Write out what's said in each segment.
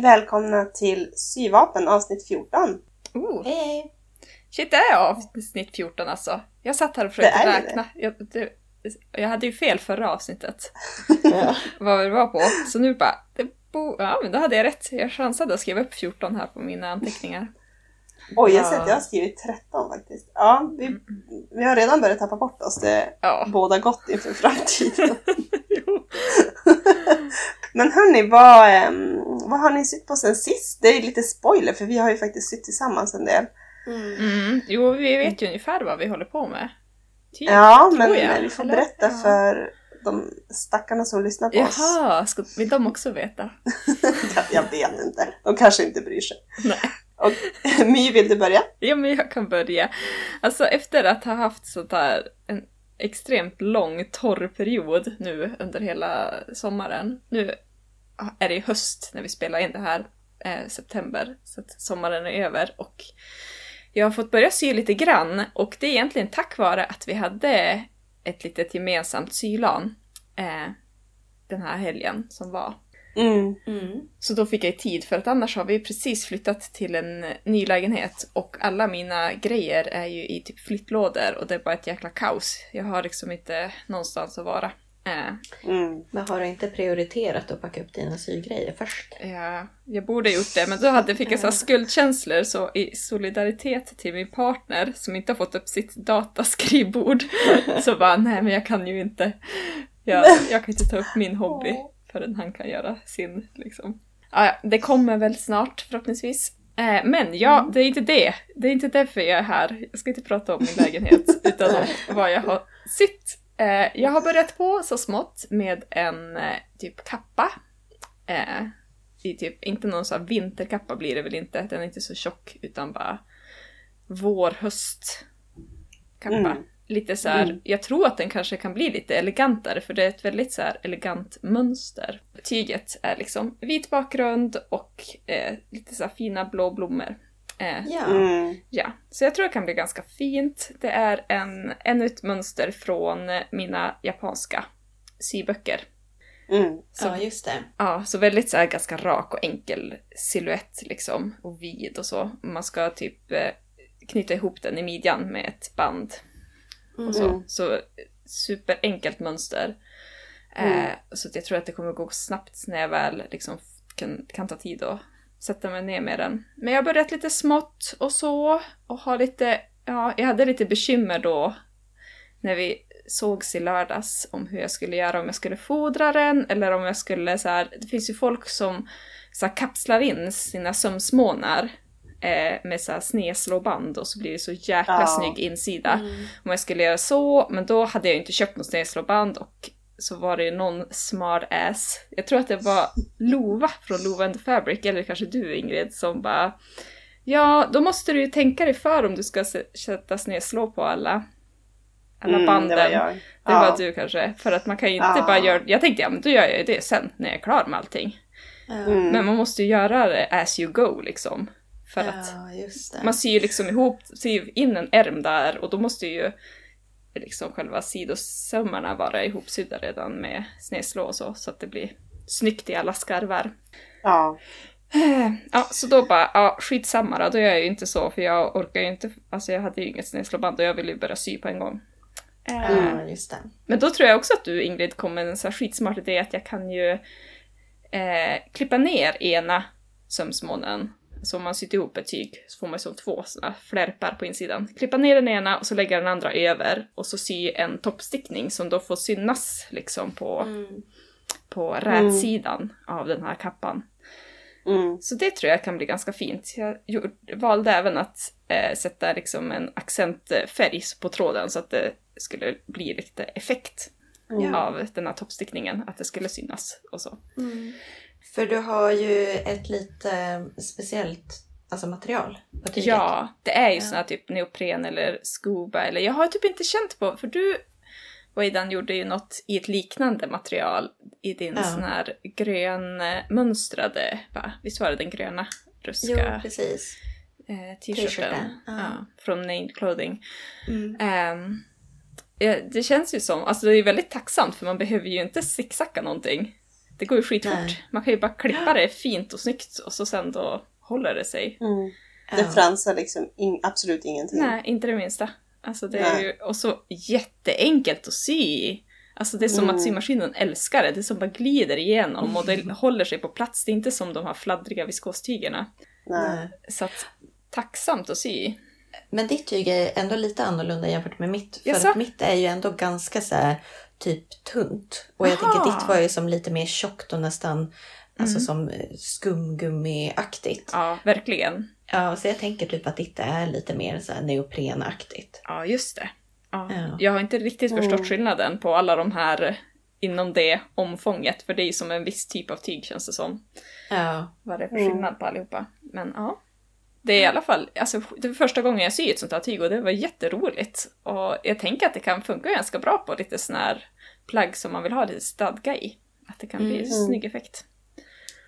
Hej, välkomna till Syvapen avsnitt 14. Oh. Hej hej! Shit, det är avsnitt 14 alltså. Jag satt här och försökte Det räkna. Jag, det, jag hade ju fel förra avsnittet. Ja. Vad vi var på. Så nu bara, det bo, ja men då hade jag rätt. Jag chansade att skriva upp 14 här på mina anteckningar. Oj, jag Ja. ser att jag har skrivit 13 faktiskt. Ja, vi, vi har redan börjat tappa bort oss. Det Ja. båda gott inför framtiden. Men hörni, vad, ehm, vad har ni sytt på sen sist? Det är lite spoiler för vi har ju faktiskt sytt tillsammans en del. Mm. Mm, jo, vi vet ju ungefär vad vi håller på med. Typ, Ja, men jag. vi får Eller? berätta Ja. för de stackarna som lyssnar på oss. Jaha, vill de också veta? Jag vet inte. De kanske inte bryr sig. Nej. Och My, vill du börja? Ja, men jag kan börja. Alltså efter att ha haft sånt här en extremt lång torr period nu under hela sommaren. Nu är det ju höst när vi spelar in det här, eh, september, så att sommaren är över och jag har fått börja sy lite grann och det är egentligen tack vare att vi hade ett litet gemensamt sylan eh, den här helgen som var. Mm. Mm. Så då fick jag tid för att annars har vi precis flyttat till en ny lägenhet och alla mina grejer är ju i typ flyttlådor och det är bara ett jäkla kaos. Jag har liksom inte någonstans att vara. Eh, Mm. Men har du inte prioriterat att packa upp dina sygrejer först? jag, jag borde gjort det men då hade, fick jag så här skuldkänslor så i solidaritet till min partner som inte har fått upp sitt dataskrivbord så bara nej men jag kan ju inte. Jag, jag kan inte ta upp min hobby förrän han kan göra sin liksom. Ja, ja, det kommer väl snart förhoppningsvis. Eh, men ja, det är inte det. Det är inte därför jag är här. Jag ska inte prata om min lägenhet utan om vad jag har sytt. Eh, jag har börjat på så smått med en eh, typ kappa. Eh, i typ, inte någon sån här vinterkappa blir det väl inte. Den är inte så tjock utan bara vår, höst kappa. Mm. Lite så här, Mm. jag tror att den kanske kan bli lite elegantare för det är ett väldigt så här elegant mönster. Tyget är liksom vit bakgrund och eh, lite så här fina blå blommor. Eh, Ja. Mm. Ja, så jag tror det kan bli ganska fint. Det är en, ännu ett mönster från mina japanska syböcker. Mm. Så, ja, just det. ja, så väldigt så här ganska rak och enkel silhuett liksom. Och vid och så. Man ska typ eh, knyta ihop den i midjan med ett band. Och så. Mm. så superenkelt mönster. Mm. Eh, så att jag tror att det kommer gå snabbt när jag väl liksom kan, kan ta tid att sätta mig ner med den. Men jag har börjat lite smått och så. Och har lite, ja, jag hade lite bekymmer då när vi sågs i lördags om hur jag skulle göra, om jag skulle fodra den eller om jag skulle så här, det finns ju folk som så här, kapslar in sina sömsmånar eh, med så här sneslåband och så blir det så jäkla Ja. snygg insida Mm. om jag skulle göra så, men då hade jag inte köpt något snedslåband och så var det ju någon smart ass, jag tror att det var Lova från Lova and the Fabric, eller kanske du Ingrid, som bara Ja, då måste du ju tänka dig för om du ska sätta snedslå på alla, alla Mm, banden. det var jag. Det Ja. var du kanske, för att man kan ju inte Ja. bara göra, jag tänkte ja men då gör jag ju det sen när jag är klar med allting. Mm. Men man måste ju göra det as you go liksom. För att ja, det. man syr liksom ihop, syr in en ärm där och då måste ju liksom själva sidosömmarna vara ihopsydda redan med snedslå och så, så att det blir snyggt i alla skarvar. Ja. Eh, Ja, så då bara, ja skitsamma då, då gör jag ju inte så för jag orkar ju inte, alltså jag hade ju inget snedslåband och jag ville ju börja sy på en gång. Ja, just det. Men då tror jag också att du Ingrid kom med en så här skitsmart idé att jag kan ju eh, klippa ner ena sömsmånen. Så om man sytt ihop ett tyg så får man som två såna flärpar på insidan. Klippa ner den ena och så lägga den andra över och så sy en toppstickning som då får synas liksom på, Mm. på rätsidan av den här kappan. Mm. Så det tror jag kan bli ganska fint. Jag gjorde, valde även att eh, sätta liksom en accentfärg på tråden så att det skulle bli lite effekt Ja. av den här toppstickningen, att det skulle synas och så. Mm. För du har ju ett lite speciellt alltså material på tyget. Ja, det är ju Ja. sån här typ neopren eller scuba eller jag har typ inte känt på, för du Waidan gjorde ju något i ett liknande material i din Ja. sån här grönmönstrade, va? Visst var det den gröna Jo, ruska precis. eh, t-shirten? Ja. Ja, från Named Clothing. Mm. Ja, det känns ju som, alltså det är väldigt tacksamt för man behöver ju inte zigzacka någonting. Det går ju skitfort. Nej. Man kan ju bara klippa det fint och snyggt och så sen då håller det sig. Mm. Det fransar liksom in, absolut ingenting. Nej, inte det minsta. Alltså det är ju, och så jätteenkelt att sy. Alltså det är som Mm. att symaskinen älskar det. Det är som bara glider igenom och det håller sig på plats. Det är inte som de här fladdriga viskostygerna. Nej. Så att, tacksamt att sy. Men ditt tyg är ändå lite annorlunda jämfört med mitt. För att mitt är ju ändå ganska så här, typ tunt. Och jag Aha. tänker ditt var ju som lite mer tjockt och nästan alltså Mm. som eh, skumgummiaktigt. Ja, verkligen. Ja, så jag tänker typ att ditt är lite mer så här neoprenaktigt. Ja, just det. Ja. Ja. Jag har inte riktigt förstått Mm. skillnaden på alla de här inom det omfånget. För det är ju som en viss typ av tyg känns det som. Ja, Vad det är för Mm. skillnad på allihopa. Men ja. Det är i alla fall, alltså det var första gången jag syr ett sånt här tyg och det var jätteroligt. Och jag tänker att det kan funka ganska bra på lite sån här plagg som man vill ha lite stadga i. Att det kan bli Mm. snygg effekt.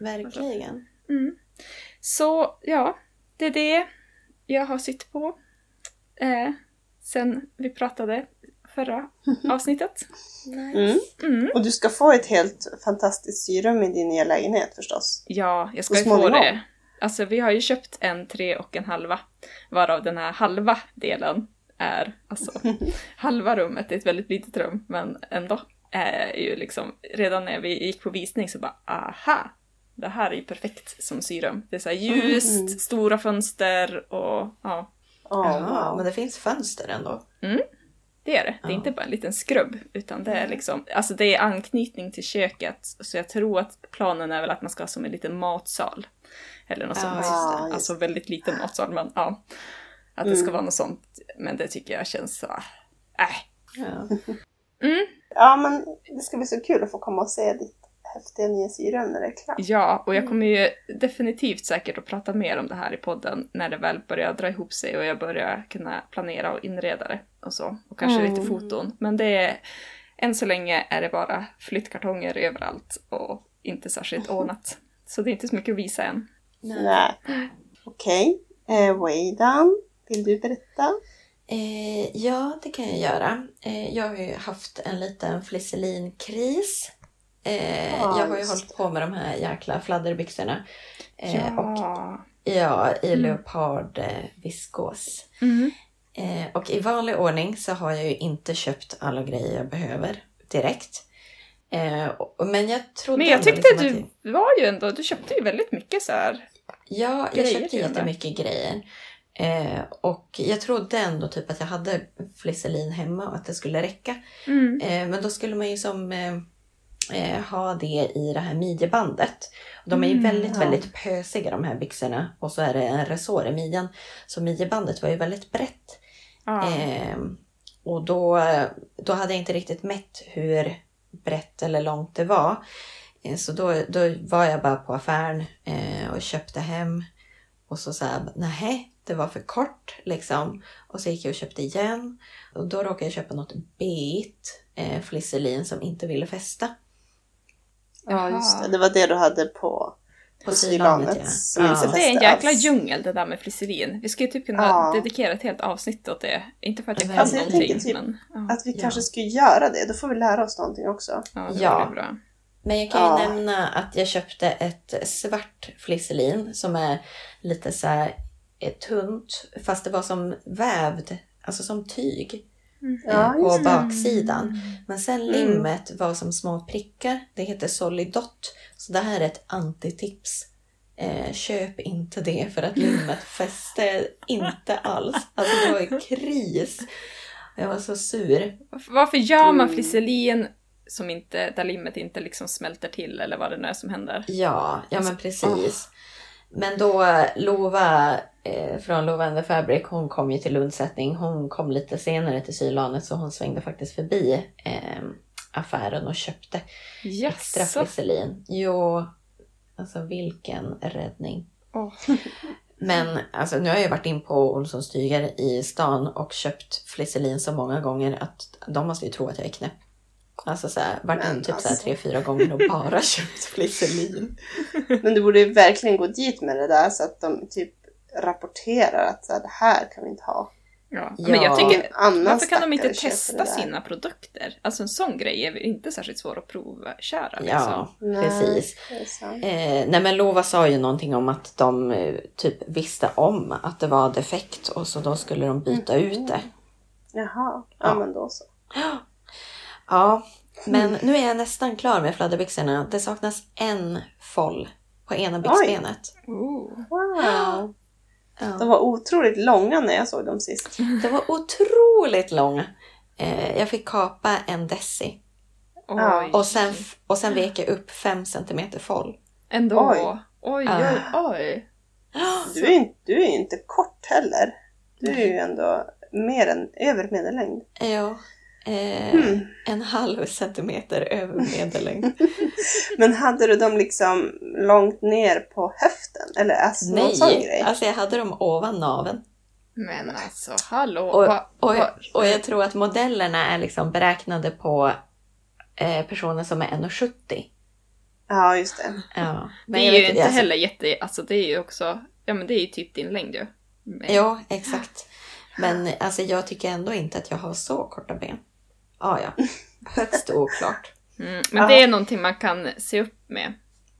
verkligen. Mm. Så ja, det är det jag har sytt på. Eh, sen vi pratade förra avsnittet. Mm. Mm. Och du ska få ett helt fantastiskt syrum i din nya lägenhet förstås. Ja, jag ska ju få det. Alltså vi har ju köpt en tre och en halva. Varav den här halva delen är, alltså halva rummet är ett väldigt litet rum, men ändå är ju liksom, redan när vi gick på visning så bara aha! Det här är ju perfekt som syrum. Det är så här ljust, Mm. stora fönster och ja, Oh, wow. men det finns fönster ändå. det är det. Det är Ja. inte bara en liten skrubb, utan det är liksom, alltså det är anknytning till köket. Så jag tror att planen är väl att man ska ha som en liten matsal. Eller något Ja, sånt. det. Alltså väldigt liten matsal, men ja. Att det ska Mm. vara något sånt. Men det tycker jag känns så, äh. Ja. Mm. Ja, men det ska bli så kul att få komma och se ditt häftiga nya syrum när det är klart. Ja, och jag kommer ju definitivt säkert att prata mer om det här i podden när det väl börjar dra ihop sig och jag börjar kunna planera och inreda det och så. Och kanske Mm. lite foton. Men det är, än så länge är det bara flyttkartonger överallt och inte särskilt ordnat. Så det är inte så mycket att visa än. Nej. Okej. Eh, Waydan, vill du berätta? Eh, ja, det kan jag göra. Eh, jag har ju haft en liten flisselinkris. Eh, Ja, jag har ju hållit på med de här jäkla fladderbyxorna. Eh, Och ja. ja, i Mm. leopard eh, viskos. Mm. Eh, och i vanlig ordning så har jag ju inte köpt alla grejer jag behöver direkt. Eh, men jag trodde Men jag tyckte liksom att du var ju ändå, du köpte ju väldigt mycket så här. Ja, jag grejer köpte jättemycket grejer. Eh, och jag trodde ändå typ att jag hade flisselin hemma och att det skulle räcka. Mm. Eh, men då skulle man ju som eh, eh, ha det i det här midjebandet. De är ju Mm, väldigt, ja. väldigt pösiga de här byxorna. Och så är det en resår i midjan. Så midjebandet var ju väldigt brett. Ja. Eh, och då, då hade jag inte riktigt mätt hur brett eller långt det var. Eh, så då, då var jag bara på affären eh, och köpte hem. Och så sa jag, nej, det var för kort liksom. Och så gick jag och köpte igen. Och då råkade jag köpa något bit eh, flisselin som inte ville fästa. Ja, just det. Det var det du hade på, på På sylanet, ja. Ja. Det är en jäkla djungel det där med flisserin. Vi skulle typ kunna Ja. dedikera ett helt avsnitt åt det. Inte för att jag kan Alltså, jag någonting, tänker typ men ja, Att vi Ja. kanske skulle göra det. Då får vi lära oss någonting också. ja, det Ja. bra. Men jag kan ju Ja. nämna att jag köpte ett svart flisselin som är lite så här eh, tunt. Fast det var som vävd, alltså som tyg Ja, eh, på det. baksidan. Men sen Mm. limmet var som små prickar. Det heter Solidot. Så det här är ett antitips. Eh, köp inte det för att limmet fäste inte alls. Alltså det var ju kris. Jag var så sur. Varför- Varför gör man Mm. flisselin som inte, där limmet inte liksom smälter till eller vad det nu är som händer? Ja, ja Alltså, men precis. Men då Lova eh, från Lova and the Fabric, hon kom ju till undsättning. Hon kom lite senare till Sylanet så hon svängde faktiskt förbi eh, affären och köpte extra Jaså? flisselin. Jo, alltså vilken räddning. Åh. Men alltså, nu har jag varit in på Olssons tyger i stan och köpt flisselin så många gånger att de måste ju tro att jag är knäpp. Alltså så här, varit Men typ så alltså. tre, fyra gånger och bara köpt flisselin. Men du borde ju verkligen gå dit med det där så att de typ rapporterar att så här, det här kan vi inte ha. Ja. Ja. Men jag tycker, varför kan de inte testa sina produkter? Alltså en sån grej är väl inte särskilt svår att provköra liksom. Ja, Nej, precis. Eh, nej men Lova sa ju någonting om att de eh, typ visste om att det var defekt och så då skulle de byta ut det. Jaha, ja, Ja. men då så. Ja, men nu är jag nästan klar med fladderbyxorna. Det saknas en foll på ena byxbenet. Wow. De Ja. var otroligt långa när jag såg dem sist. Det var otroligt långa. Eh, jag fick kapa en deci Oj. och sen, och sen vek jag upp fem centimeter foll. Ändå. Oj. Oj, oj, oj. Du är inte, du är inte kort heller. Du är ju ändå mer än över medellängd. Ja. Eh, Mm. En halv centimeter över medellängd. Men hade du dem liksom långt ner på höften? Eller alltså någon sån Nej, grej? alltså jag hade dem ovan naveln. Men alltså, hallå. Och, och, va- och jag tror att modellerna är liksom beräknade på eh, personer som är 1,70. Ja, just det. Ja. det jag är ju vet inte alltså- heller jätte... Alltså det är ju också... Ja men det är ju typ din längd ju. Men- Ja, exakt. Men alltså jag tycker ändå inte att jag har så korta ben. Ah, ja, högst oklart. Mm, men det är någonting man kan se upp med.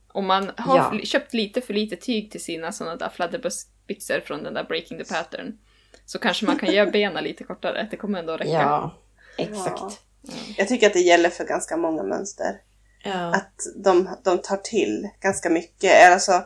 Om man har Ja. köpt lite för lite tyg till sina sådana där fladderbyxor från den där Breaking the Pattern så kanske man kan göra benen lite kortare. Det kommer ändå räcka. Ja, exakt. Ja. Jag tycker att det gäller för ganska många mönster. Ja, Att de, de tar till ganska mycket. Alltså,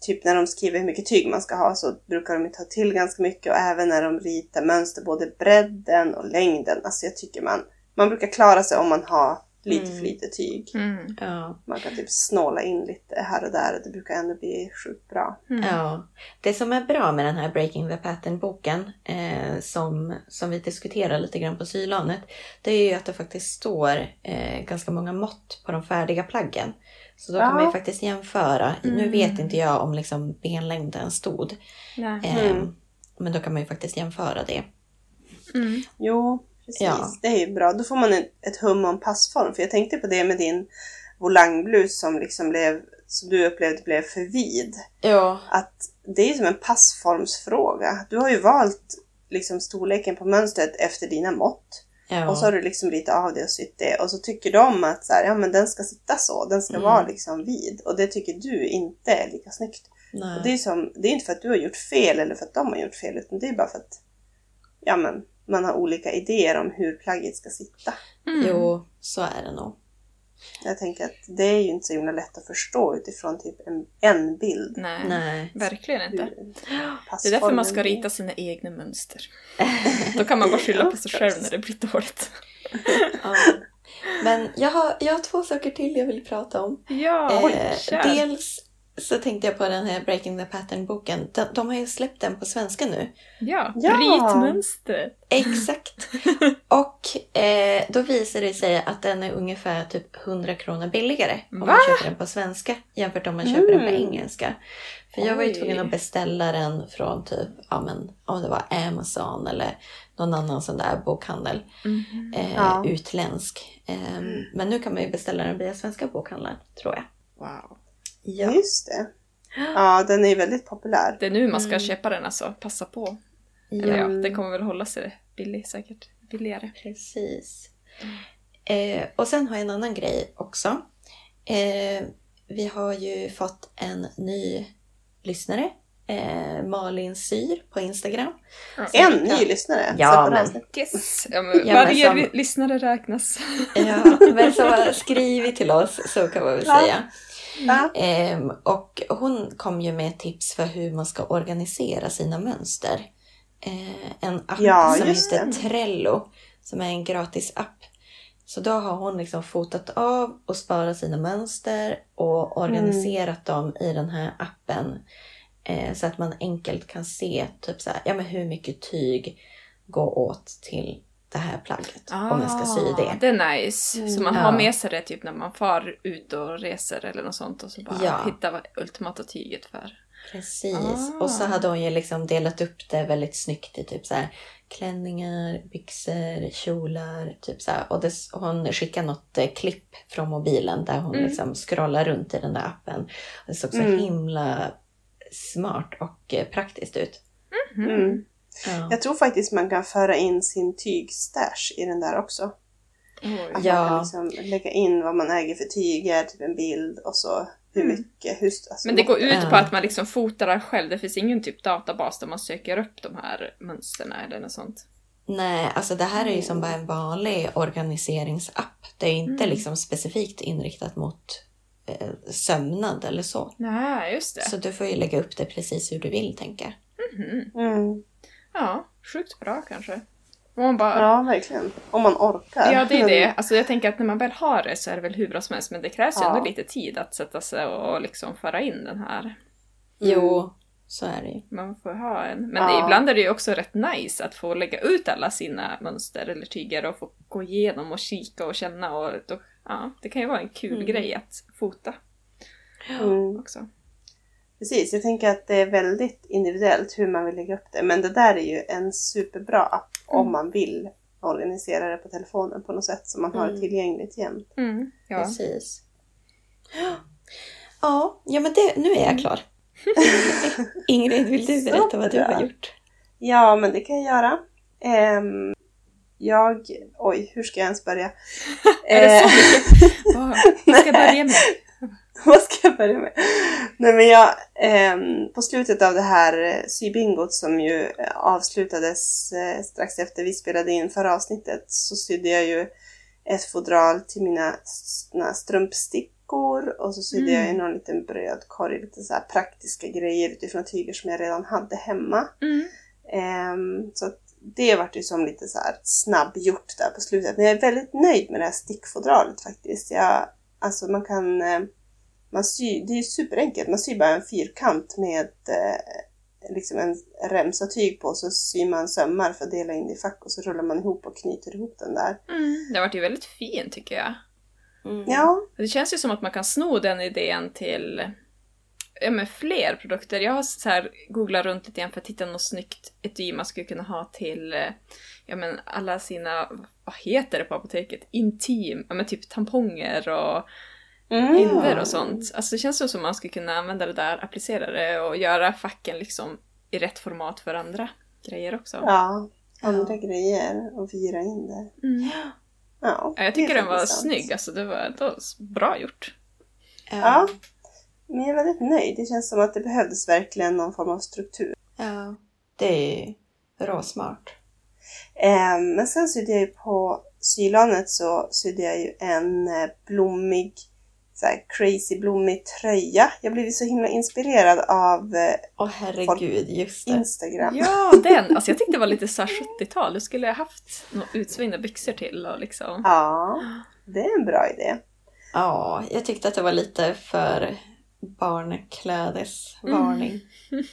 typ när de skriver hur mycket tyg man ska ha så brukar de ta till ganska mycket. Och även när de ritar mönster, både bredden och längden. Alltså jag tycker man, man brukar klara sig om man har lite Mm. för lite tyg. Mm. ja, Man kan typ snåla in lite här och där och det brukar ändå bli sjukt bra. Mm. ja. Det som är bra med den här Breaking the Pattern-boken, eh, som, som vi diskuterar lite grann på sylanet, det är ju att det faktiskt står eh, ganska många mått på de färdiga plaggen. Så då kan Ja. man ju faktiskt jämföra. Nu Mm. vet inte jag om liksom benlängden stod, Nej. eh, Mm. men då kan man ju faktiskt jämföra det. Mm. Jo, precis. Ja. Det är ju bra. Då får man ett, hum om passform. För jag tänkte på det med din volangblus som liksom blev, som du upplevde blev för vid. Ja, Att det är som en passformsfråga. Du har ju valt liksom storleken på mönstret efter dina mått. ja. Och så har du liksom ritat av det och sytt det. Och så tycker de att så här, ja, men den ska sitta så. Den ska Mm. vara liksom vid. Och det tycker du inte är lika snyggt. Nej. Och det, är som, det är inte för att du har gjort fel eller för att de har gjort fel. Utan det är bara för att ja, men, man har olika idéer om hur plagget ska sitta. Mm. Jo, så är det nog. Jag tänker att det är ju inte så himla lätt att förstå utifrån typ en, en bild. Nej, Nej. verkligen inte. Det är därför man ska rita sina egna mönster. Då kan man bara skylla på sig själv när det blir dåligt. Ja. Men jag har, jag har två saker till jag vill prata om. Ja, Eh, kör. dels så tänkte jag på den här Breaking the Pattern-boken. De, de har ju släppt den på svenska nu. Ja, Ja. ritmönster. Exakt. Och eh, då visar det sig att den är ungefär typ 100 kronor billigare om Va? man köper den på svenska jämfört om man köper den på Mm. engelska. För jag var ju Oj. tvungen att beställa den från typ, ja men om det var Amazon eller någon annan sån där bokhandel. Mhm. Eh, Ja. Utländsk. Eh, Men nu kan man ju beställa den via svenska bokhandlar, tror jag. Wow. Ja. Just det. Ja, den är ju väldigt populär. Det är nu man ska Mm. köpa den alltså, passa på. Eller Ja, ja, det kommer väl hålla sig billig säkert. Billigare. precis. Eh, och sen har jag en annan grej också. Eh, vi har ju fått en ny lyssnare. Eh, Malin Syr på Instagram. En ny lyssnare. Ja, men-. Yes! Ja, men varje som- ly- lyssnare räknas. Ja, men så skriv till oss så kan man väl Ja. säga. Ja. Ehm, och hon kom ju med tips för hur man ska organisera sina mönster. Eh, en app Ja, som heter det. Trello, som är en gratis app. Så då har hon liksom fotat av och sparat sina mönster och organiserat dem i den här appen. Eh, så att man enkelt kan se typ så här, ja, men hur mycket tyg går åt till det här plagget. om jag ska sy det. Ah, Det är nice. Så man Mm. har med sig det typ när man far ut och reser eller något sånt och så bara Ja. hitta ultimata tyget för. Precis. Ah. Och så hade hon ju liksom delat upp det väldigt snyggt i typ så här klänningar, byxor, kjolar. Typ så här. Och det, hon skickade något eh, klipp från mobilen där hon Mm. liksom scrollar runt i den där appen. Det såg så Mm. himla smart och eh, praktiskt ut. Mm. Ja. Jag tror faktiskt man kan föra in sin tygstash i den där också. Oj. Att Ja. man kan liksom lägga in vad man äger för tyger, typ en bild och så hur Mm. mycket. Hur, alltså, Men det går ut Ja. på att man liksom fotar själv. Det finns ingen typ databas där man söker upp de här mönstren eller något sånt. Nej, alltså det här är ju som bara en vanlig organiseringsapp. Det är inte Mm. liksom specifikt inriktat mot eh, sömnad eller så. Nej, just det. Så du får ju lägga upp det precis hur du vill, tänker jag. Mhm. Mm. Ja, sjukt bra kanske. Om man bara... Ja, verkligen. Om man orkar. Ja, det är det. Alltså jag tänker att när man väl har det så är det väl hur bra som helst, men det krävs ju Ja. ändå lite tid att sätta sig och liksom föra in den här. Mm. Jo, så är det ju. Man får ha en. Men Ja. ibland är det ju också rätt nice att få lägga ut alla sina mönster eller tyger och få gå igenom och kika och känna och då, ja, det kan ju vara en kul Mm. grej att fota Mm. också. Precis, jag tänker att det är väldigt individuellt hur man vill lägga upp det. Men det där är ju en superbra app om Mm. man vill organisera det på telefonen på något sätt så man har det Mm. tillgängligt jämt. Mm, ja. Precis. Ja, ja men det, nu är jag klar. Ingrid, vill du berätta vad du har gjort? Ja, men det kan jag göra. Ehm, jag... Oj, hur ska jag ens börja? Är det så Eh, vad ska jag börja med? Vad ska jag börja med? Nej men jag, ehm, på slutet av det här eh, sybingot som ju eh, avslutades eh, strax efter vi spelade in förra avsnittet så sydde jag ju ett fodral till mina såna strumpstickor och så sydde Mm. jag ju någon liten brödkorg, lite så praktiska grejer utifrån tyger som jag redan hade hemma. Mm. Ehm, så det vart ju som lite så här snabbgjort där på slutet. Men jag är väldigt nöjd med det här stickfodralet faktiskt. Jag, alltså man kan... Man sy, det är superenkelt. Man syr bara en fyrkant med eh, liksom en remsa tyg på. Så syr man sömmar för att dela in det i fack och så rullar man ihop och knyter ihop den där. Mm. Det har varit ju väldigt fint tycker jag. Mm. Ja, Det känns ju som att man kan sno den idén till ja, men fler produkter. Jag har så här googlat runt lite grann för att hitta något snyggt etui man skulle kunna ha till eh, ja, men alla sina, vad heter det på apoteket? Intim, ja, men typ tamponger och mm. hinder och sånt. Alltså det känns ju som man skulle kunna använda det där, applicera det och göra facken liksom i rätt format för andra grejer också. Ja, andra Ja. grejer och vira in det. Mm. Ja, Ja, jag tycker den var sant. snygg, alltså det var, det var bra gjort. Ja. Men jag är väldigt nöjd. Det känns som att det behövdes verkligen någon form av struktur. ja. Det är ju råsmart. Eh, men sen sydde jag ju på sylanet så sydde jag ju en eh, blommig, så här crazy blommig tröja. Jag blev så himla inspirerad av eh, Åh herregud, just det. Instagram. Ja, den! Alltså jag tyckte det var lite såhär 70-tal. Du skulle ha haft några utsvängda byxor till och liksom... Ja, det är en bra idé. Ja, jag tyckte att det var lite för barnklädesvarning.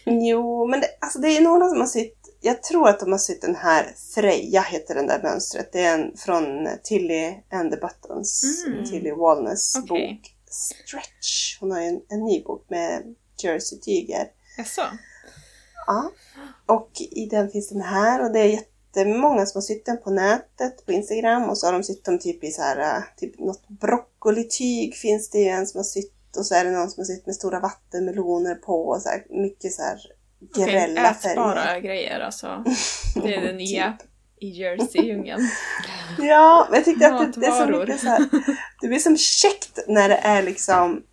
Jo, men det, alltså det är några som har sytt, jag tror att de har sytt den här Freja heter den där mönstret. Det är en från Tilly and the Buttons, Mm. Tilly Wallness Okej. bok Stretch. Hon har ju en, en ny bok med jersey-tyger. Jaså? Ja. Och i den finns den här och det är jättemånga som har sytt den på nätet, på Instagram. Och så har de sytt dem typ i så här, äh, typ något broccolityg finns det ju en som har sytt. Och så är det någon som har sytt med stora vattenmeloner på och så här, mycket så här Okej, grälla ätbara färger. grejer alltså. Det är det nya i Jersey-djungeln. Ja, men jag tyckte att det, det är så mycket så här, det blir som käckt när det är liksom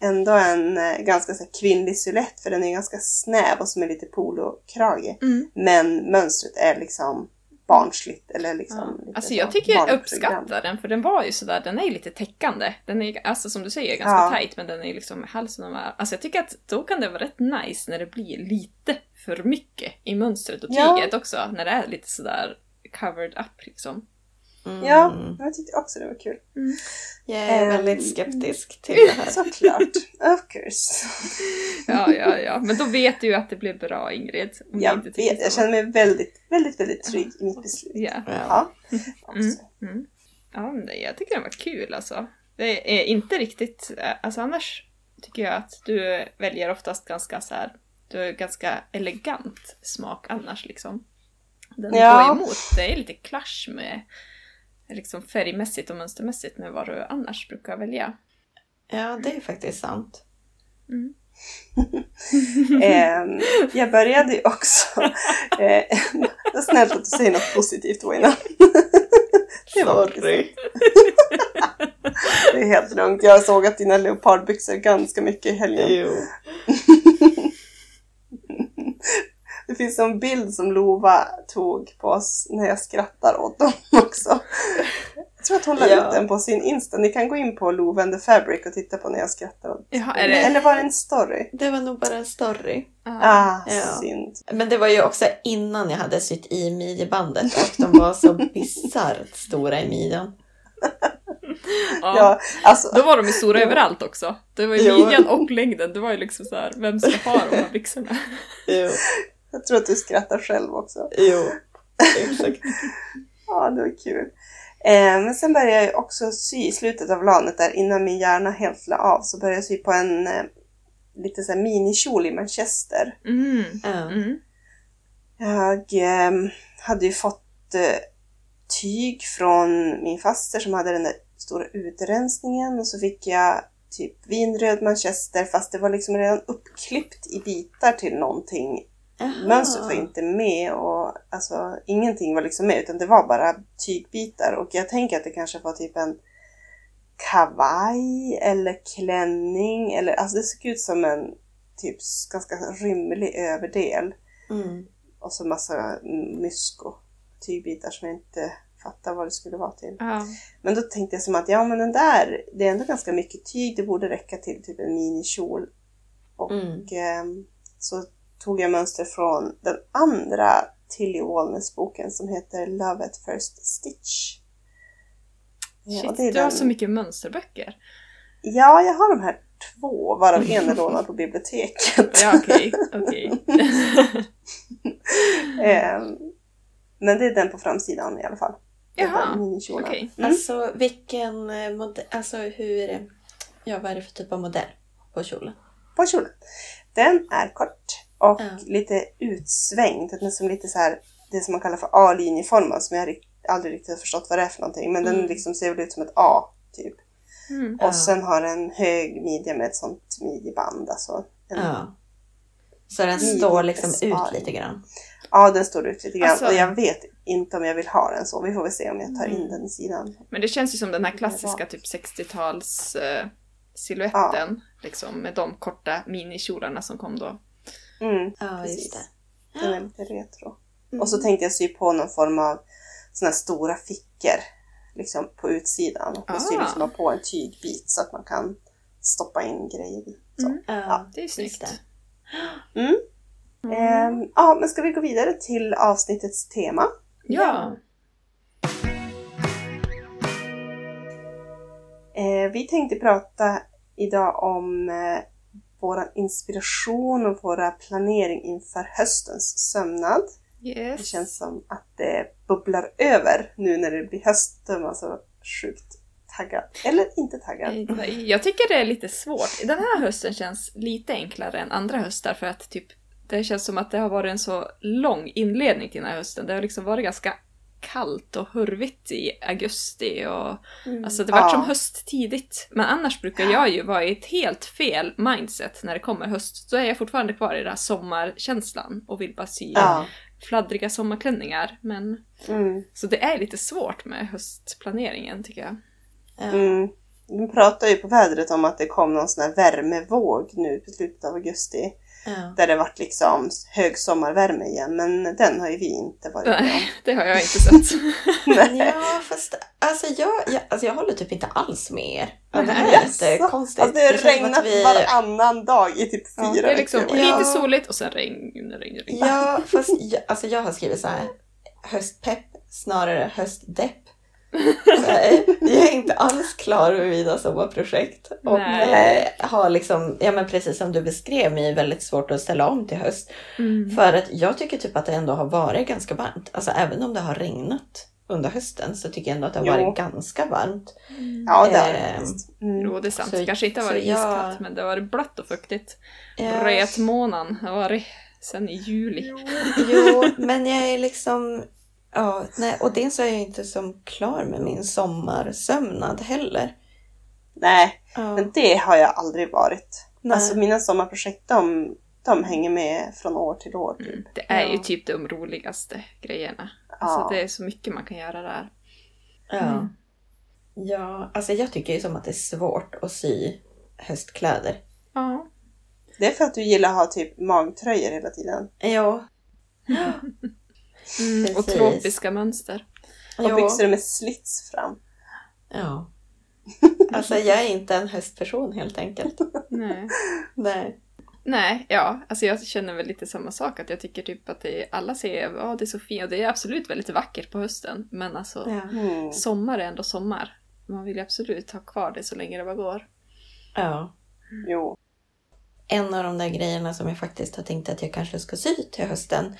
ändå en eh, ganska så kvinnlig silhuett för den är ganska snäv och som är lite polokrage. Mm. Men mönstret är liksom barnsligt eller liksom Ja. Alltså så jag tycker jag uppskattar den för den var ju sådär, den är ju lite täckande. Den är alltså som du säger ganska Ja. tight men den är liksom med halsen och med. Alltså jag tycker att då kan det vara rätt nice när det blir lite för mycket i mönstret och Ja. tyget också. När det är lite sådär covered up liksom. Mm. Ja, jag tyckte också det var kul. Jag är Ehm. väldigt skeptisk till det här. Såklart, of course. Ja, ja, ja. Men då vet du ju att det blir bra Ingrid. Jag vet, jag känner mig väldigt, väldigt, väldigt trygg i mitt beslut. Ja. Ja. Ja, Mm. Mm. Ja, det, jag tycker den var kul alltså. Det är inte riktigt, eh, alltså annars tycker jag att du väljer oftast ganska så här, du har ganska elegant smak annars liksom. Den Ja. går emot, det är lite clash med liksom färgmässigt och mönstermässigt med vad du annars brukar välja. ja, det är faktiskt sant. Mm. Ehm, jag började ju också eh, det är snällt att du säger något positivt Wina. Det var Sorry. Det är helt lugnt. Jag såg att dina leopardbyxor ganska mycket i helgen. Jo. Det finns en bild som Lova tog på oss när jag skrattar åt dem också. Jag tror att hon la Ja. ut den på sin Insta. Ni kan gå in på Love and the Fabric och titta på när jag skrattar åt Jaha, är det... Eller var det en story? Det var nog bara en story. Ah, Ja. synd. Men det var ju också innan jag hade sytt i midjebandet och de var så bisarrt stora i midjan. Ja. Ja, alltså, Då var de ju stora överallt också. Det var ju midjan och längden. Det var ju liksom så här, vem ska ha de här byxorna? Jo, jag tror att du skrattar själv också. jo. Exakt. Ja, det var kul. Eh, men sen började jag också sy i slutet av lanet där innan min hjärna helt la av så började jag sy på en eh, lite så här minikjol i manchester. Mm. Mm. Jag eh, hade ju fått eh, tyg från min faster som hade den där stora utrensningen och så fick jag typ vinröd manchester fast det var liksom redan uppklippt i bitar till någonting. Jaha. Mönstret var inte med och alltså ingenting var liksom med utan det var bara tygbitar och jag tänker att det kanske var typ en kavaj eller klänning eller alltså det såg ut som en typ ganska rymlig överdel Mm. och så massa mysko tygbitar som jag inte fattar vad det skulle vara till. Ja. Men då tänkte jag som att ja men den där, det är ändå ganska mycket tyg, det borde räcka till typ en minikjol. Och Mm. ehm, så tog jag mönster från den andra Tilly Walnes-boken som heter Love at first stitch. Ja, Shit, det är du har den- så mycket mönsterböcker. Ja, jag har de här två, varav en är lånad på biblioteket. Ja, okej. okej. Ehm, men det är den på framsidan i alla fall. Jaha, okej. Mm. Alltså vilken modell, alltså hur, eh, ja vad är det för typ av modell på kjolen? på kjolen. Den är kort och Ja. lite utsvängd. Den är som lite så här, det som man kallar för A-linjeformad som jag aldrig riktigt har förstått vad det är för någonting. Men den Mm. liksom ser väl ut som ett A, typ. Mm. Ja. Och sen har den hög midja med ett sånt midjeband. Alltså. En, Ja. Så den står liksom ut lite grann. ja, den står ut lite grann. Alltså- Och jag vet inte om jag vill ha den så. Vi får väl se om jag tar in Mm. den i sidan. Men det känns ju som den här klassiska typ 60-tals eh, siluetten. Liksom, med de korta minikjolarna som kom då. Mm, Ja, Precis. just det. den är lite retro. Mm. Och så tänkte jag sy på någon form av såna här stora fickor liksom på utsidan. Och Ah. liksom på en tygbit så att man kan stoppa in grejer i. Mm. Ja, Det är snyggt. Mm. Mm. Ehm, ja, men ska vi gå vidare till avsnittets tema? Ja. Eh, vi tänkte prata idag om eh, vår inspiration och våra planering inför höstens sömnad. Det Yes. känns som att det bubblar över nu när det blir höst. Då är man så sjukt taggad. Eller inte taggad. Jag tycker det är lite svårt. Den här hösten känns lite enklare än andra höstar för att typ det känns som att det har varit en så lång inledning till den här hösten. Det har liksom varit ganska kallt och hurvigt i augusti och alltså det var Ja. som höst tidigt. Men annars brukar jag ju vara i ett helt fel mindset när det kommer höst. Då är jag fortfarande kvar i den här sommarkänslan och vill bara sy Ja. fladdriga sommarklänningar. Men Mm. så det är lite svårt med höstplaneringen tycker jag. Ja. Mm. Vi pratade ju på vädret om att det kom någon sån här värmevåg nu på slutet av augusti. Ja. Där det vart liksom hög sommarvärme igen. Men den har ju vi inte varit med om. Nej, det har jag inte sett. Nej. Ja, fast alltså jag, jag, alltså jag håller typ inte alls med er. Ja, det här är jättekonstigt. Alltså det har regnat vi- varannan dag i typ Ja, fyra det är liksom veckor. Ja. lite soligt och sen regn, regn, regn. Ja, fast jag, alltså jag har skrivit så här. Höstpepp snarare höstdepp. Här, jag är inte alls klar över mina sommarprojekt. Och Nej. har liksom, ja men precis som du beskrev mig, väldigt svårt att ställa om till höst. Mm. För att jag tycker typ att det ändå har varit ganska varmt. Alltså även om det har regnat under hösten så tycker jag ändå att det har Jo. varit ganska varmt. Ja, det har det Ehm, faktiskt. Mm. Jo, det är sant. Så- det kanske inte har varit jag- iskallt, men det har varit blött och fuktigt. Ja. Retmånaden har varit sen i juli. Jo, men jag är liksom... Ja, nej, och dels så är jag inte som klar med min sommarsömnad heller. Nej, Ja. men det har jag aldrig varit. Nej. Alltså mina sommarprojekt de de hänger med från år till år. Typ. Mm. Det är ju Ja. typ de roligaste grejerna. Alltså Ja. det är så mycket man kan göra där. Ja. Mm. ja, alltså jag tycker ju som att det är svårt att sy höstkläder. Ja. Det är för att du gillar att ha typ magtröjor hela tiden. Ja. Mm, och tropiska mönster. Och byxor med slits fram. ja. Alltså jag är inte en höstperson helt enkelt. Nej. Nej. Nej, ja, alltså jag känner väl lite samma sak. Att jag tycker typ att det, alla säger ja det är så fint och det är absolut väldigt vackert på hösten. Men alltså Ja. Mm. sommar är ändå sommar. Man vill ju absolut ha kvar det så länge det bara går. ja. Jo. En av de där grejerna som jag faktiskt har tänkt att jag kanske ska sy till hösten.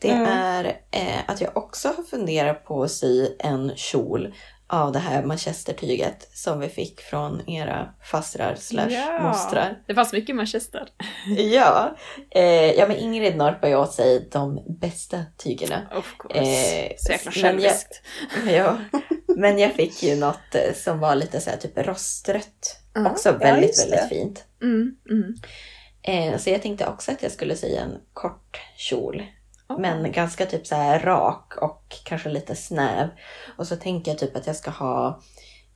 Det Mm. är eh, att jag också har funderat på att sy en kjol av det här manchestertyget som vi fick från era fastrar slash mostrar. Det fanns mycket manchester. Ja, eh, ja men Ingrid norpar ju åt sig de bästa tygerna. Of course. Eh, så jäkla men jag- själviskt. Ja, men jag fick ju något eh, som var lite så här typ rostrött. Ja. Också Ja, väldigt, just väldigt fint. Mm, mm. Eh, så jag tänkte också att jag skulle sy en kort kjol. Ja. Men ganska typ så här rak och kanske lite snäv. Och så tänker jag typ att jag ska ha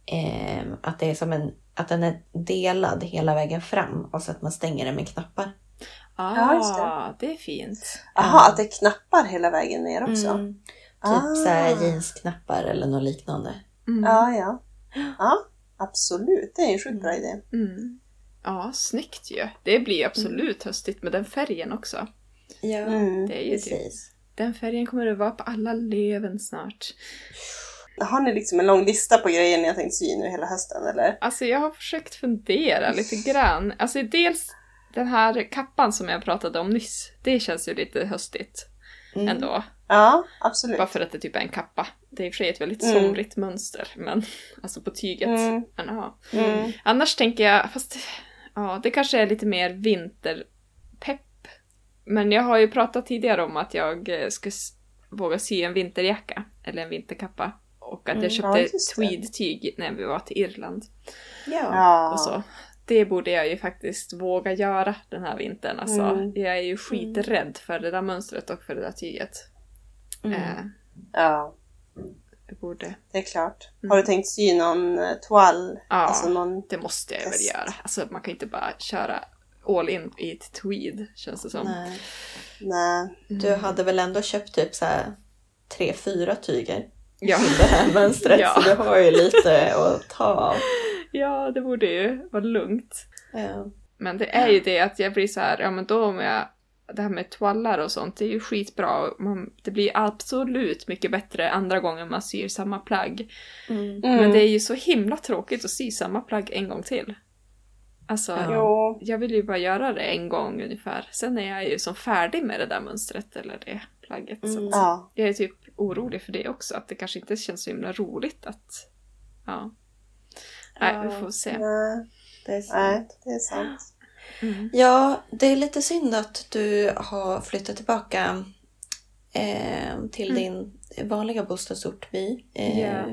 eh, att det är som en att den är delad hela vägen fram och så att man stänger den med knappar. Ah, Ja, just det. det är fint. Jaha, att det är knappar hela vägen ner också. Mm. Typ Ah. så här jeansknappar eller något liknande. Mm. Ja, ja. Ja, absolut. Det är en sjukt bra idé. Mm. Ja, snyggt ju. Det blir absolut höstigt med den färgen också. Ja, Mm. Det är ju typ, precis. den färgen kommer det vara på alla löven snart. Har ni liksom en lång lista på grejer ni har tänkt sy nu hela hösten eller? Alltså jag har försökt fundera lite grann. Alltså dels den här kappan som jag pratade om nyss. Det känns ju lite höstigt Mm. ändå. Ja, absolut. Bara för att det typ är en kappa. Det är i och för sig ett väldigt Mm. somrigt mönster, men alltså på tyget. Mm. Men, ja. Mm. Annars tänker jag, fast ja, det kanske är lite mer vinterpepp. Men jag har ju pratat tidigare om att jag eh, ska s- våga sy en vinterjacka, eller en vinterkappa. Och att Mm, jag ja, köpte det. tweed-tyg när vi var till Irland. Ja. Ja. Och så. Det borde jag ju faktiskt våga göra den här vintern. Alltså, Mm. Jag är ju skiträdd för det där mönstret och för det där tyget. Mm. Eh, ja, jag borde... det är klart. Mm. Har du tänkt sy någon eh, toal? Ja. Alltså någon... Det måste jag väl göra. Alltså man kan inte bara köra all in i ett tweed, känns det som. Nej. Nej. Du hade väl ändå köpt typ så här tre, fyra tyger Ja. till det här mönstret. Ja. Så du har ju lite att ta av. ja, det borde ju vara lugnt. Ja. Men det är ju det att jag blir så här, ja men då om jag... Det här med toallar och sånt, det är ju skitbra. Man, det blir absolut mycket bättre andra gången man syr samma plagg. Mm. Mm. Men det är ju så himla tråkigt att sy samma plagg en gång till. Alltså, Ja. Jag vill ju bara göra det en gång ungefär. Sen är jag ju som färdig med det där mönstret eller det plagget. Så Mm. att Ja. jag är typ orolig för det också, att det kanske inte känns så himla roligt att... Ja. Nej, Ja. vi får se. Nej, Det är nej, sant. det är sant. Mm. Ja, det är lite synd att du har flyttat tillbaka eh, till Mm. din vanliga bostadsort by eh, Ja.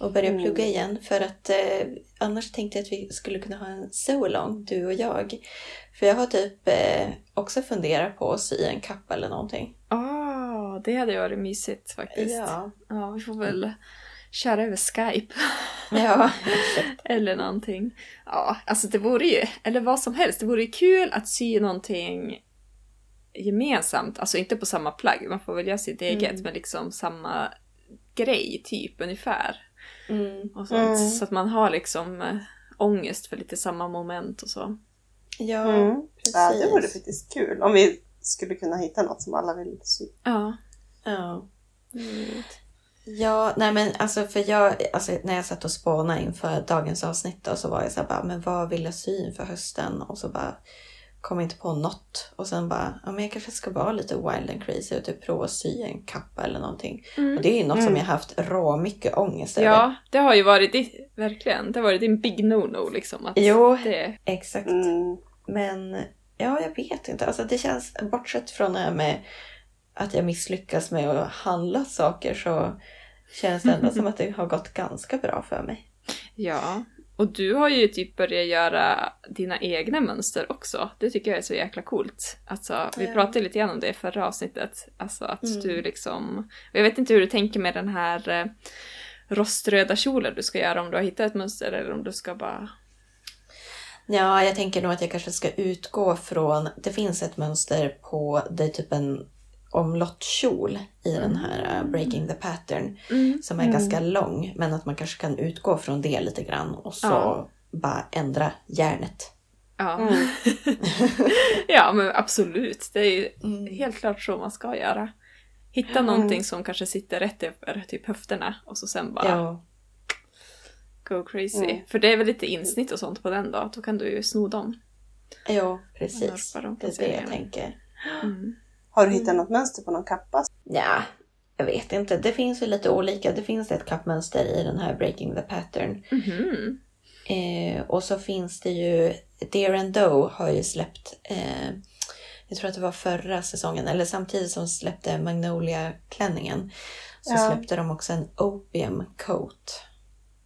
och börja Mm. plugga igen. För att eh, annars tänkte jag att vi skulle kunna ha en so-along, du och jag. För jag har typ eh, också funderat på att sy en kappa eller någonting. Ah, det hade varit mysigt faktiskt. Ja. Ja, vi får väl köra över Skype ja. eller någonting. Ja, alltså det vore ju, eller vad som helst, det vore ju kul att sy någonting gemensamt, alltså inte på samma plagg, man får välja sitt eget, Mm. men liksom samma grej typ ungefär. Mm. Och sånt. Mm. Så att man har liksom äh, ångest för lite samma moment och så. Ja, Mm. precis. Ja, det vore faktiskt kul. Om vi skulle kunna hitta något som alla vill sy. Ja. Ja. Mm. Ja, nej men alltså för jag, alltså när jag satt och spånade inför dagens avsnitt då, så var jag så här bara, men vad vill jag sy inför hösten? Och så bara kom inte på något. Och sen bara, ja men jag kanske ska vara lite wild and crazy och typ prova att sy en kappa eller någonting. Och det är ju något som Mm. jag haft rå mycket ångest över. Ja, det har ju varit ditt, verkligen, det har varit din big no-no liksom. Att Jo. Det, Exakt. Mm. Men ja, jag vet inte. Alltså det känns, bortsett från det här med att jag misslyckas med att handla saker så känns det ändå som att det har gått ganska bra för mig. ja. Och du har ju typ börjat göra dina egna mönster också. Det tycker jag är så jäkla coolt. Alltså, vi Ja. pratade lite grann om det i förra avsnittet. Alltså att Mm. du liksom... Jag vet inte hur du tänker med den här eh, roströda kjolen du ska göra. Om du har hittat ett mönster eller om du ska bara... Ja, jag tänker nog att jag kanske ska utgå från... Det finns ett mönster på, det är typ en omlottkjol i den här uh, Breaking the Pattern som är Mm. ganska lång. Men att man kanske kan utgå från det lite grann och så Ja. bara ändra järnet. Ja, Mm. ja men absolut. Det är ju Mm. helt klart så man ska göra. Hitta Mm. någonting som kanske sitter rätt över typ höfterna och så sen bara Ja, go crazy. Mm. För det är väl lite insnitt och sånt på den då, då kan du ju sno dem. ja precis. Det är det jag tänker. Mm. Har du hittat något mönster på någon kappa? Ja, jag vet inte. Det finns ju lite olika. Det finns ett kappmönster i den här Breaking the Pattern. Mhm. Eh, och så finns det ju, Dear and Doe har ju släppt, eh, jag tror att det var förra säsongen, eller samtidigt som släppte Magnolia-klänningen, så Ja. släppte de också en Opium Coat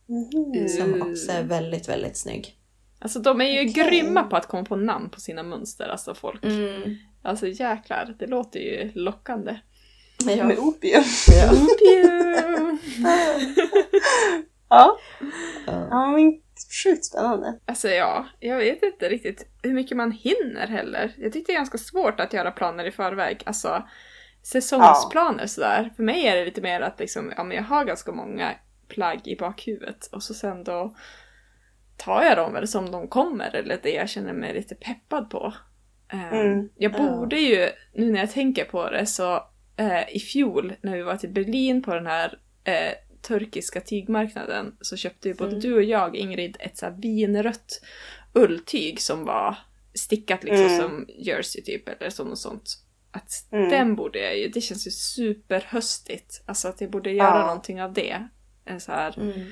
Mhm. som Mm. också är väldigt, väldigt snygg. Alltså de är ju Okej. grymma på att komma på namn på sina mönster, alltså folk. Mm. Alltså jäklar, det låter ju lockande. Ja. Med opium. Ja. Pew! Ja. Ja. ja, men sjukt spännande. Alltså ja, jag vet inte riktigt hur mycket man hinner heller. Jag tyckte det är ganska svårt att göra planer i förväg. Alltså säsongsplaner sådär. För mig är det lite mer att liksom, ja men jag har ganska många plagg i bakhuvudet och så sen då tar jag dem väl som de kommer eller det jag känner mig lite peppad på. Eh, Mm, Jag ja. borde ju, nu när jag tänker på det, så eh, i fjol när vi var till Berlin på den här eh, turkiska tygmarknaden så köpte ju både Mm. du och jag, Ingrid, ett så här vinrött ulltyg som var stickat liksom Mm. som jersey typ eller som något sånt. Att Mm. den borde jag ju, det känns ju superhöstigt. Alltså att jag borde göra Ja. någonting av det. En så här Mm.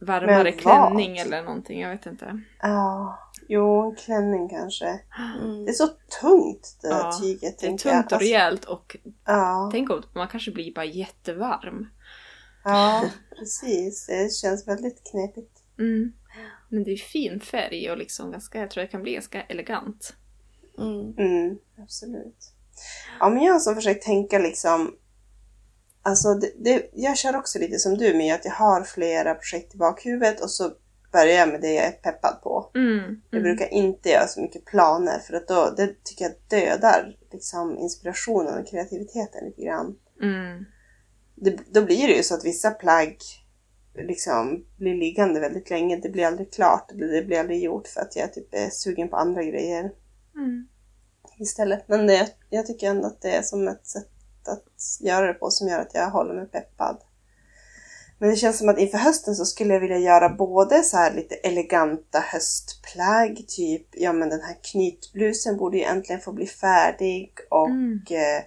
varmare klänning eller någonting, jag vet inte. Ja, jo, en klänning kanske. Mm. Det är så tungt det där Ja, tyget. Det är tänker jag. tungt och Alltså, rejält och Ja, tänk om man kanske blir bara jättevarm. ja, precis. Det känns väldigt knepigt. Mm. Men det är fin färg och liksom ganska, jag tror det kan bli ganska elegant. Mm. Mm, absolut. Ja, men jag har som försökt tänka liksom... Alltså, det, det, jag kör också lite som du med att jag har flera projekt i bakhuvudet och så börjar jag med det jag är peppad på. Mm. Jag Mm. brukar inte göra så mycket planer för att då, det tycker jag dödar liksom, inspirationen och kreativiteten lite grann. Mm. Det, då blir det ju så att vissa plagg liksom blir liggande väldigt länge. Det blir aldrig klart, det det blir aldrig gjort för att jag typ är sugen på andra grejer Mm. istället. Men det, jag tycker ändå att det är som ett sätt att göra det på som gör att jag håller mig peppad. Men det känns som att inför hösten så skulle jag vilja göra både så här lite eleganta höstplagg, typ ja men den här knytblusen borde ju äntligen få bli färdig och Mm. eh,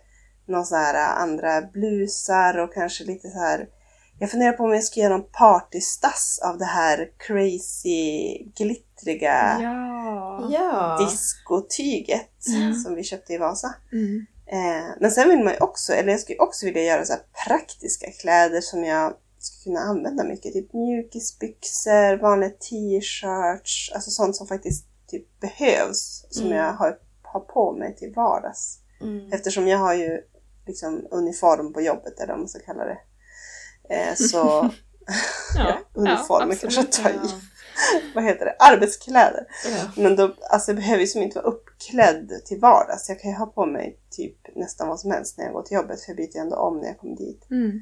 någon så här andra blusar och kanske lite så här jag funderar på om jag ska göra någon partystass av det här crazy glittriga Ja. Diskotyget Mm. som vi köpte i Vasa. Mm. Eh, men sen vill man ju också, eller jag skulle också vilja göra så här praktiska kläder som jag skulle kunna använda mycket. Typ mjukisbyxor, vanliga t-shirts, alltså sånt som faktiskt typ behövs. Som Mm. jag har, har på mig till vardags. Mm. Eftersom jag har ju liksom uniform på jobbet eller vad man ska kalla det. Eh, så Ja, uniform absolut. kanske att ta i. Ja. Vad heter det? Arbetskläder. Ja. Men då, alltså jag behöver ju som inte vara uppklädd till vardags. Jag kan ju ha på mig typ nästan vad som helst när jag går till jobbet. För jag byter ju ändå om när jag kommer dit. Mm.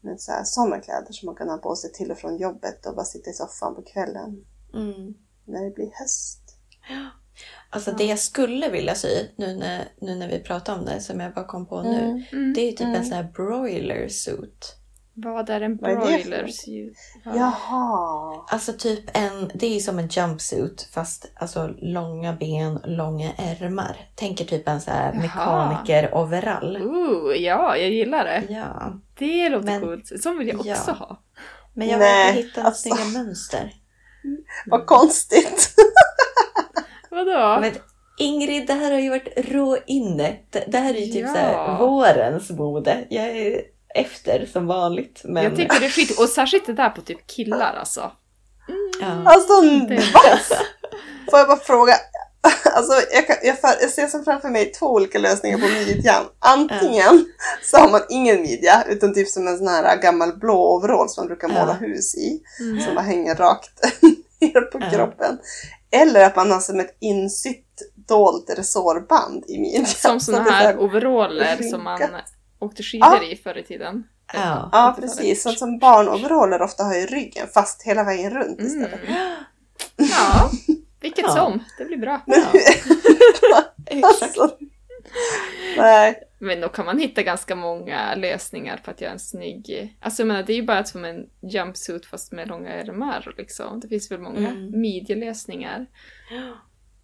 Men så här, sådana kläder som man kan ha på sig till och från jobbet och bara sitta i soffan på kvällen. Mm. När det blir höst. Alltså det jag skulle vilja sy, nu när, nu när vi pratar om det, som jag bara kom på nu, Mm. det är ju typ Mm. en sån här broiler suit. Vad är en broiler? suit? Jaha! Alltså typ en, det är ju som en jumpsuit fast alltså långa ben, långa ärmar. Tänker typ en sån här mekaniker-overall. Ooh, ja, jag gillar det. Ja, Det låter Men- coolt. Som vill jag också Ja. ha. men jag vill inte hitta några alltså. snygga mönster. Vad konstigt! Vadå? Men Ingrid, det här har ju varit rå inne. Det, det här är ju typ Ja. så här vårens mode. Jag är efter som vanligt. Men... Jag tycker det är skit. Och särskilt det där på typ killar alltså. Ja. Alltså, Det är va? Får jag bara fråga? Alltså, jag, kan, jag, för, jag ser som framför mig två olika lösningar på midjan. Antingen så har man ingen midja, utan typ som en sån här gammal blå overall som man brukar måla Ja. hus i. Mm. Som bara hänger rakt ner på Ja. kroppen. Eller att man har som ett insytt dolt resårband i midjan. Som Så det är här så overaller som man åkte skidor i förr i tiden. Ja. Ja, precis. Sånt som barnoveraller ofta har i ryggen, fast hela vägen runt Mm. istället. Ja, vilket Ja. som. Det blir bra. Men, Exakt. alltså, nej. Men då kan man hitta ganska många lösningar på att göra en snygg... Alltså jag menar, det är ju bara som en jumpsuit fast med långa ärmar liksom. Det finns väl många Mm. midjelösningar.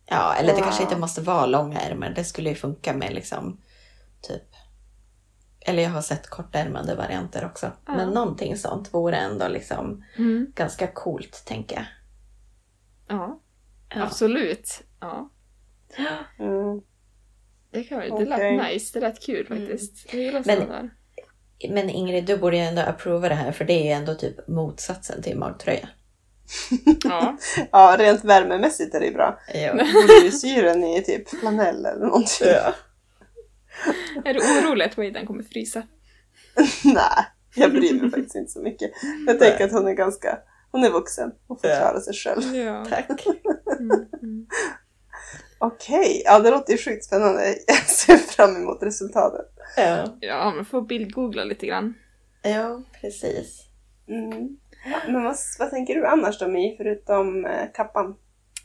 Ja, eller det Wow. kanske inte måste vara långa ärmar. Det skulle ju funka med liksom typ... Eller jag har sett kortärmade varianter också. Ja. Men någonting sånt vore ändå liksom Mm. ganska coolt, tänker jag. Ja, Ja. absolut. Ja. Mm. Det, kan, det Okej. lät nice, det lät kul faktiskt. Jag gillar Men- sådana där. Men Ingrid, du borde ju ändå approva det här för det är ju ändå typ motsatsen till magtröja. Ja. Ja, rent värmemässigt är det bra. Ja. Borde ju sy den i typ flanell eller någonting. Är du orolig att Waden kommer frysa? Nej, jag bryr mig faktiskt inte så mycket. Jag tänker att hon är ganska, hon är vuxen och får klara sig själv. Ja. Tack. Mm, mm. Okej, ja det låter ju sjukt spännande. Jag ser fram emot resultatet. Ja, Ja, man får bildgoogla lite grann. ja precis. Mm. Ja, men vad, vad tänker du annars då Mi, förutom eh, kappan?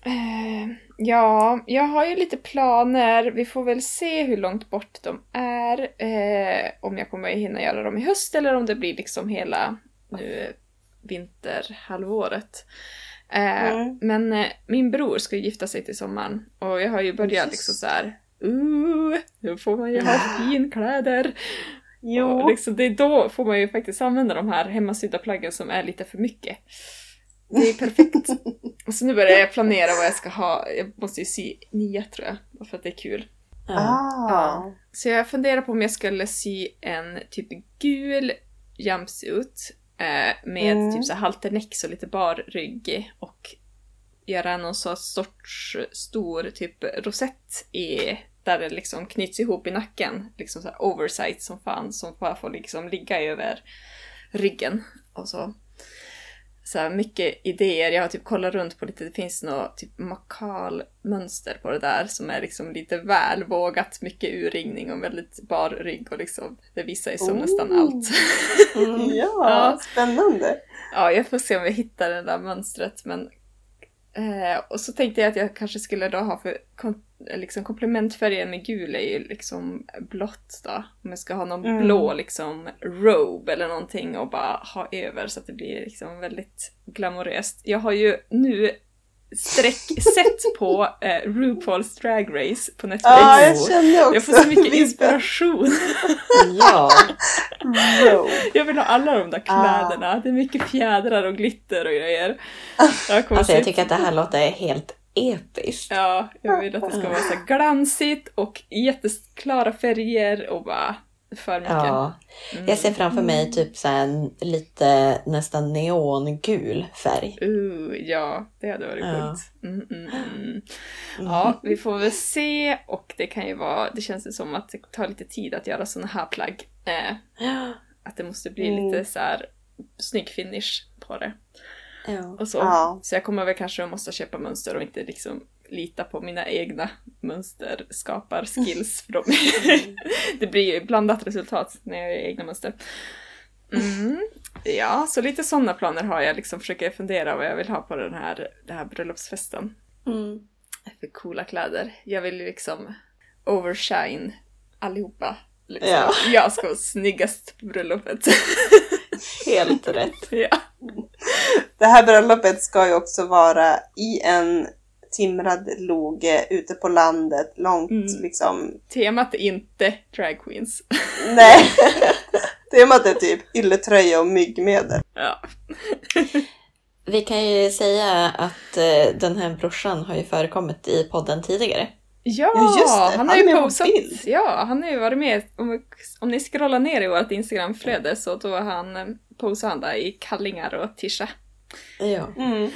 Eh, ja, jag har ju lite planer. Vi får väl se hur långt bort de är. Eh, om jag kommer hinna göra dem i höst eller om det blir liksom hela nu vinterhalvåret. Eh, Mm. Men eh, min bror ska ju gifta sig till sommaren och jag har ju börjat Just. liksom så här. Uh, nu får man ju ha finkläder. Jo, Och liksom, det då får man ju faktiskt använda de här hemmasydda plaggen som är lite för mycket. Det är perfekt. Och så nu börjar jag planera vad jag ska ha. Jag måste ju sy nya tror jag, för att det är kul. Ja. ah. Så jag funderar på om jag skulle sy en typ gul jumpsuit eh, med Mm. typ så halternex och lite bar rygg och göra någon sorts stor typ rosett i där det liksom knyts ihop i nacken. Liksom så oversight som fan som bara får liksom ligga över ryggen. Och så. Så här mycket idéer. Jag har typ kollat runt på lite, det finns något typ makal-mönster på det där som är liksom lite väl vågat. Mycket urringning och väldigt bar rygg och liksom det visar ju som Oh. nästan allt. Ja, Ja. spännande. Ja, jag får se om jag hittar det där mönstret men... Eh, och så tänkte jag att jag kanske skulle då ha för kom, liksom komplementfärgen med gul är ju liksom blått då. Om jag ska ha någon Mm. blå liksom robe eller någonting och bara ha över så att det blir liksom väldigt glamoröst. Jag har ju nu sträck sett på eh, RuPaul's Drag Race på Netflix. Ja, jag känner också jag får så mycket inspiration. ja. Jag vill ha alla de där Ah. kläderna. Det är mycket fjädrar och glitter och grejer. Jag kommer Alltså jag tycker att det här låter helt episkt. Ja, jag vill att det ska vara så glansigt och jätteklara färger och bara för mycket. Ja, Mm. jag ser framför mig typ så här en lite nästan neongul färg. Uh, ja, det hade varit Ja. coolt. Mm, mm, mm. Ja, vi får väl se och det kan ju vara, det känns ju som att det tar lite tid att göra såna här plagg. Eh, att det måste bli Mm. lite så här snygg finish på det. Ja. Och så. Ja. så jag kommer väl kanske att måste köpa mönster och inte liksom lita på mina egna mönsterskapar-skills. För de, det blir ju blandat resultat när jag gör egna mönster. Mm. Ja, så lite sådana planer har jag. Liksom försöker fundera vad jag vill ha på den här, den här bröllopsfesten. Mm. För coola kläder. Jag vill ju liksom overshine allihopa. Liksom. Ja. Jag ska vara snyggast på bröllopet. Helt rätt. ja. Det här bröllopet ska ju också vara i en timrad loge ute på landet, långt Mm. liksom. Temat är inte drag queens. Nej, temat är typ ylletröja och myggmedel. ja. Vi kan ju säga att eh, den här brorsan har ju förekommit i podden tidigare. Ja, Ja, just det. han Han har är ju med på posat. bild. Ja, han har ju varit med. Om, om ni scrollar ner i vårt Instagramflöde så då har han eh, posat han där i kallingar och tisha. Ja. Mm.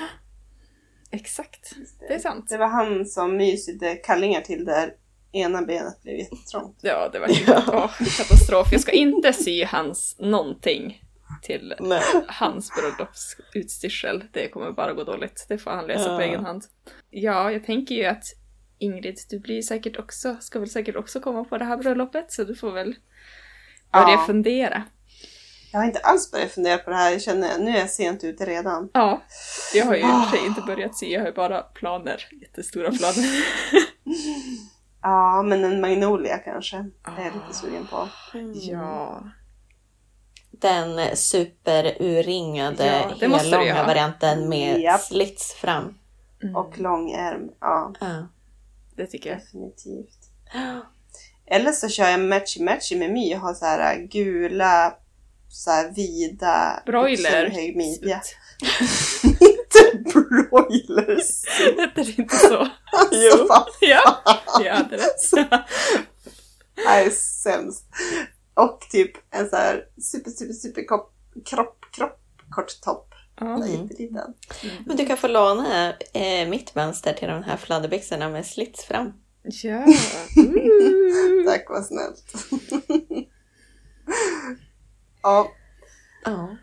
Exakt, det är sant. Det var han som My sydde kallingar till där ena benet blev jättetrångt. Ja, det var åh, katastrof. Jag ska inte sy hans någonting till Nej. hans bröllopsutstyrsel. Det kommer bara gå dåligt. Det får han lösa Ja. på egen hand. Ja, jag tänker ju att Ingrid, du blir säkert också, ska väl säkert också komma på det här bröllopet, så du får väl börja Ja. fundera. Jag har inte alls börjat fundera på det här. Jag känner nu är jag sent ute redan. Ja, jag har ju i och för Ah. sig inte börjat sy, jag har ju bara planer. Jättestora planer. Ja, men en magnolia kanske. Det är jag lite sugen på. Ja. Den superurringade, Ja, hellånga varianten med Japp. slits fram. Mm, Och lång ärm. Ja, Ja. det tycker jag. definitivt. Eller så kör jag matchy-matchy med My och har så här gula, så här vida Broiler. hög midja. Inte broilers! Heter det inte så? Alltså, vad Ja, jag hade rätt. Är sämst. Och typ en så här super, super, super kropp, kropp, kropp kort topp. Mm. Jätteliten. Men du kan få låna eh, mitt mönster till de här fladderbyxorna med slits fram. Ja. Mm. Tack, vad snällt. Ja, Ja.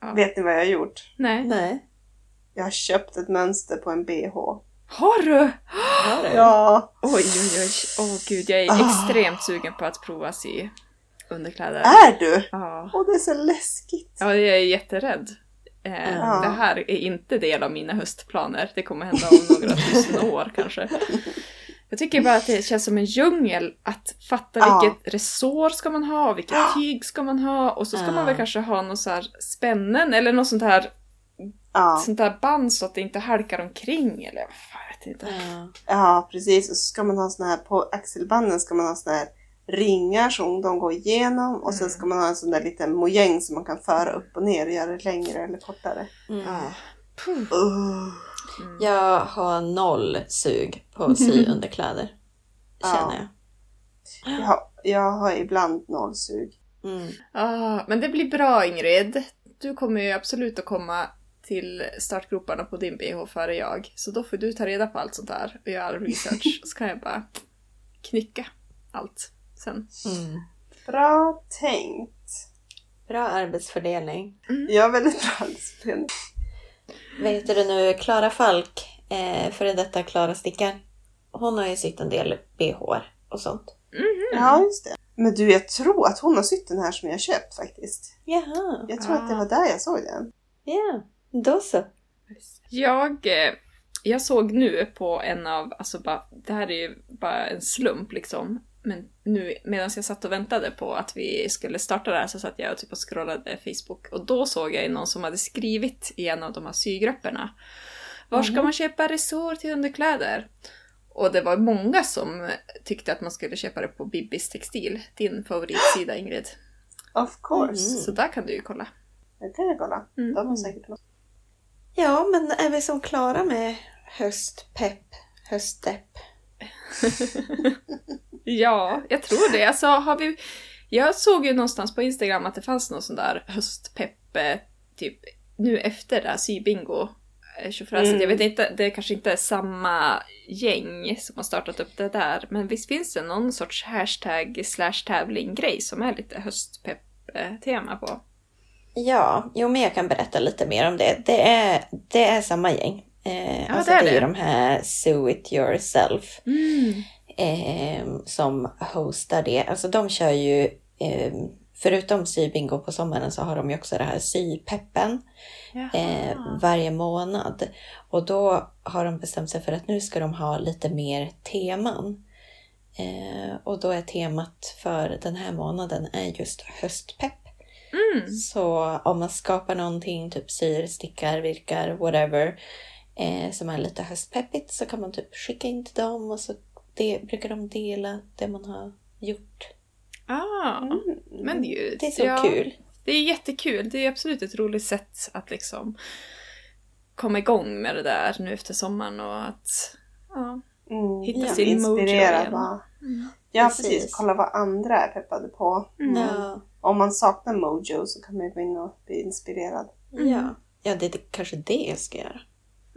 Ja. vet ni vad jag har gjort? Nej. Nej. Jag har köpt ett mönster på en bh. Har du? Har du? Ja! Oj, oj, oj. Åh gud, jag är Ah. extremt sugen på att prova sy underkläder. Är du? Ja. Åh, det är så läskigt. ja, jag är jätterädd. Eh, Ja. Det här är inte del av mina höstplaner. Det kommer hända om några tusen år kanske. Jag tycker bara att det känns som en djungel att fatta Ja. vilket resår ska man ha, vilket Ja. tyg ska man ha och så ska Ja. man väl kanske ha någon så här spännen eller något sånt här, Ja, sånt där band så att det inte halkar omkring eller fan, jag vet inte. Ja. ja precis. Och så ska man ha såna här, på axelbanden ska man ha såna här ringar som de går igenom och sen Mm. ska man ha en sån där liten mojäng som man kan föra upp och ner och göra det längre eller kortare. Mm. Ja. Puh. Uh. Mm. Jag har noll sug på att sy underkläder. Ja. Känner jag. Jag, har, jag har ibland nollsug. Mm. Ah, men det blir bra Ingrid. Du kommer ju absolut att komma till startgroparna på din bh före jag. Så då får du ta reda på allt sånt här och göra research. Så kan jag bara knycka allt sen. Mm. Bra tänkt. Bra arbetsfördelning. Jag har väldigt bra arbetsfördelning. Vet du nu, Klara Falk, eh, före detta Klara Stickan. Hon har ju sytt en del bh och sånt. Ja, just det. Men du, jag tror att hon har sytt den här som jag köpt faktiskt. Jaha, Jag tror att det Ah. var där jag såg den. ja. Då så. Jag, eh, jag såg nu på en av, alltså bara, det här är ju bara en slump liksom. Men nu medan jag satt och väntade på att vi skulle starta det här så satt jag och typ och scrollade Facebook och då såg jag någon som hade skrivit i en av de här sygrupperna. Var ska man köpa resår till underkläder? Och det var många som tyckte att man skulle köpa det på Bibbis textil, din favoritsida Ingrid. Of course. Mm. Så där kan du ju kolla. Det kan jag kolla. Mm. De har säkert något. Ja, men är vi som Klara med höstpepp, höstdepp? Ja, jag tror det. Alltså, har vi... Jag såg ju någonstans på Instagram att det fanns någon sån där höstpepp, typ nu efter det här sybingo. eh, tjofräset. Mm. Jag vet inte, det kanske inte är samma gäng som har startat upp det där, men visst finns det någon sorts hashtag slash tävling grej som är lite höstpepp-tema på? Ja, jo men jag kan berätta lite mer om det. Det är, det är samma gäng. Eh, Ja, alltså det är det är de här Sew It Yourself Mm. eh, som hostar det. Alltså de kör ju, eh, förutom sybingo på sommaren så har de ju också det här sypeppen eh, varje månad. Och då har de bestämt sig för att nu ska de ha lite mer teman. Eh, och då är temat för den här månaden är just höstpepp. Mm. Så om man skapar någonting, typ syr, stickar, virkar, whatever, eh, som är lite höstpeppigt så kan man typ skicka in till dem och så det, brukar de dela det man har gjort. Ah, Mm. men det är ju... Det är så ja, kul. Det är jättekul. Det är absolut ett roligt sätt att liksom komma igång med det där nu efter sommaren och att ja, Mm. hitta Ja, sin mojo Inspirerad igen. va? Mm. Ja, Precis. precis. Kolla vad andra är peppade på. Mm. Ja, Om man saknar mojo så kan man ju gå in och bli inspirerad. Mm. ja. ja det är kanske det jag ska göra.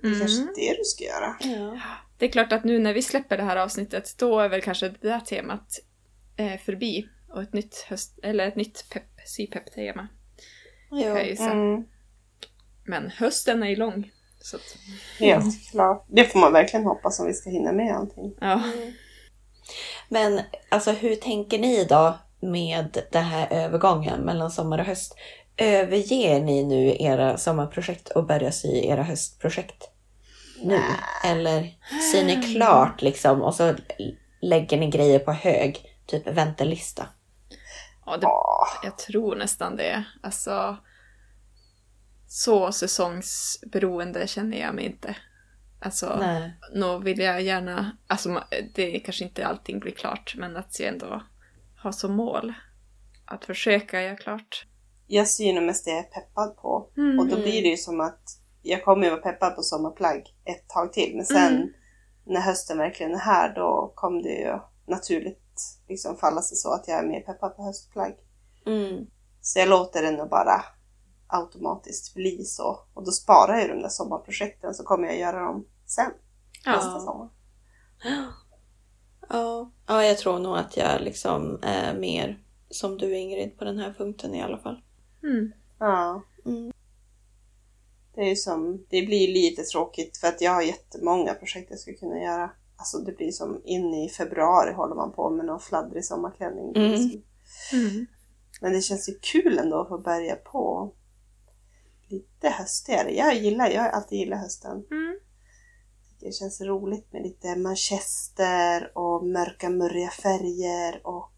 Det är kanske Mm. det du ska göra. Ja. Det är klart att nu när vi släpper det här avsnittet, då är väl kanske det där temat eh, förbi. Och ett nytt höst, eller ett nytt pepp, sypepp-tema. Jo. Mm. Men hösten är ju lång. Så att, Helt klart. Det får man verkligen hoppas om vi ska hinna med allting. ja. Men alltså hur tänker ni då med den här övergången mellan sommar och höst? Överger ni nu era sommarprojekt och börjar sy era höstprojekt nu? Eller syr ni klart liksom och så lägger ni grejer på hög, typ väntelista? ja det, jag tror nästan det. Alltså, så säsongsberoende känner jag mig inte. Alltså, Nej. vill jag gärna, alltså det kanske inte allting blir klart, men att jag ändå har som mål att försöka göra klart. jag syr nog mest det jag är peppad på. Mm. Och då blir det ju som att jag kommer ju vara peppad på sommarplagg ett tag till. Men sen Mm. när hösten verkligen är här då kommer det ju naturligt liksom falla sig så att jag är mer peppad på höstplagg. Mm. Så jag låter den nog bara automatiskt bli så. Och då sparar jag de där sommarprojekten så kommer jag göra dem sen. Nästa Ja. sommar. Ja. ja, jag tror nog att jag liksom är mer som du Ingrid på den här punkten i alla fall. Mm. Ja. Mm. Det är som, det blir lite tråkigt för att jag har jättemånga projekt jag skulle kunna göra. Alltså det blir som in i februari håller man på med någon fladdrig sommarklänning. Mm. Liksom. Mm. Men det känns ju kul ändå att få börja på lite höstigare. Jag gillar, jag har alltid gillat hösten. Mm. Det känns roligt med lite manchester och mörka murriga färger och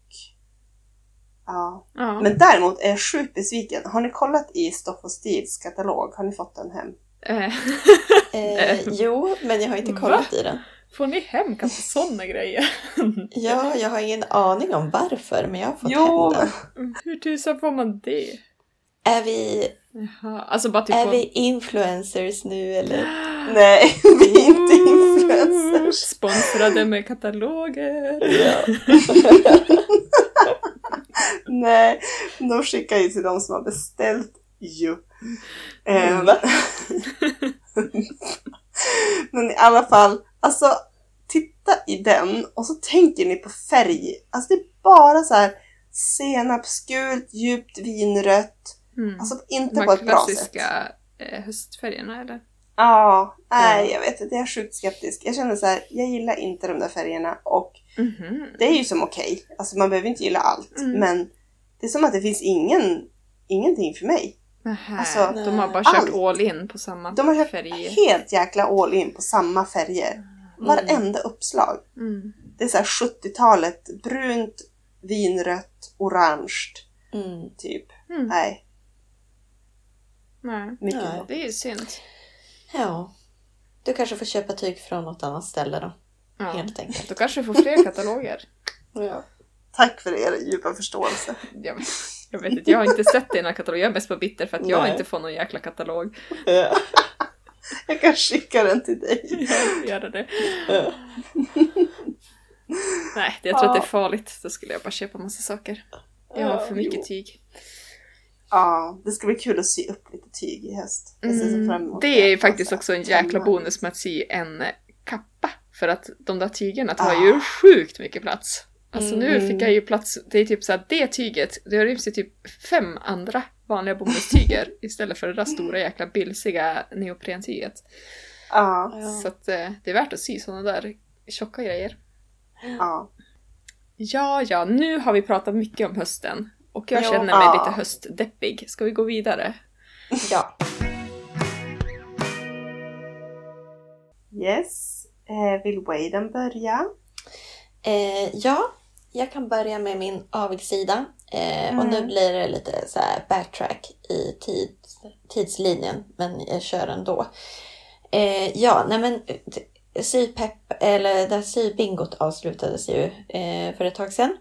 ja. Ja. Men däremot är jag sjukt besviken. Har ni kollat i Stoff och Stils katalog? Har ni fått den hem? Eh, Eh, jo, men jag har inte kollat i den. får ni hem kanske sådana grejer? Ja, jag har ingen aning om varför, men jag har fått Jo, hem den. Mm, Hur tusan får man det? Är vi, Jaha, alltså bara typ är på- vi influencers nu eller? Nej, vi är inte influencers. Sponsrade med kataloger. Ja. Nej, de skickar ju till de som har beställt ju. Va? Men i alla fall, alltså titta i den och så tänker ni på färg. Alltså det är bara så här senapsgult, djupt vinrött. Mm. Alltså inte De på ett bra sätt. klassiska eh, höstfärgerna eller? Ja, nej Ja. jag vet inte, jag är sjukt skeptisk. Jag känner så här, jag gillar inte de där färgerna och Mhm. det är ju som okej. Alltså man behöver inte gilla allt. Mm. Men det är som att det finns ingen, ingenting för mig. Nähä, Alltså, de har bara kört allt. all in på samma De har köpt färger. helt jäkla all in på samma färger. Varenda uppslag. Mm. Det är så här 70-talet, brunt, vinrött, orange, Mm. typ. Mm. Nej, Nej. mycket Nej. Det är ju synd. Ja. Du kanske får köpa tyg från något annat ställe då, Ja. helt enkelt. Då kanske vi får fler kataloger. Ja. Tack för er djupa förståelse. Jag, jag vet inte, jag har inte sett dina kataloger. Jag är mest på bitter för att jag Nej. inte får någon jäkla katalog. Jag kan skicka den till dig. Jag gör det. Nej, det- jag tror att det är farligt. Då skulle jag bara köpa massa saker. Jag har för mycket tyg. Ja, det ska bli kul att sy upp lite tyg i höst. Fram emot Mm. Det är faktiskt också en jäkla bonus med att sy en kappa. För att de där tygerna tar ju sjukt mycket plats. Alltså nu Mm. fick jag ju plats, det är typ så att det tyget, det ryms i typ fem andra vanliga bomullstyger istället för det där stora jäkla bilsiga neoprentyget. Ja, Ja. Så att eh, det är värt att sy sådana där tjocka grejer. ja. Ja, ja, nu har vi pratat mycket om hösten. Och jag Ja. känner mig Ja. lite höstdeppig. Ska vi gå vidare? ja. Yes. Eh, vill Waden börja? Eh, ja, jag kan börja med min avigsida. Eh, Och Mm. nu blir det lite så här backtrack i tid, tidslinjen, men jag kör ändå. Eh, ja, nej men eh, sypepp, eller där sybingot avslutades ju eh, för ett tag sedan.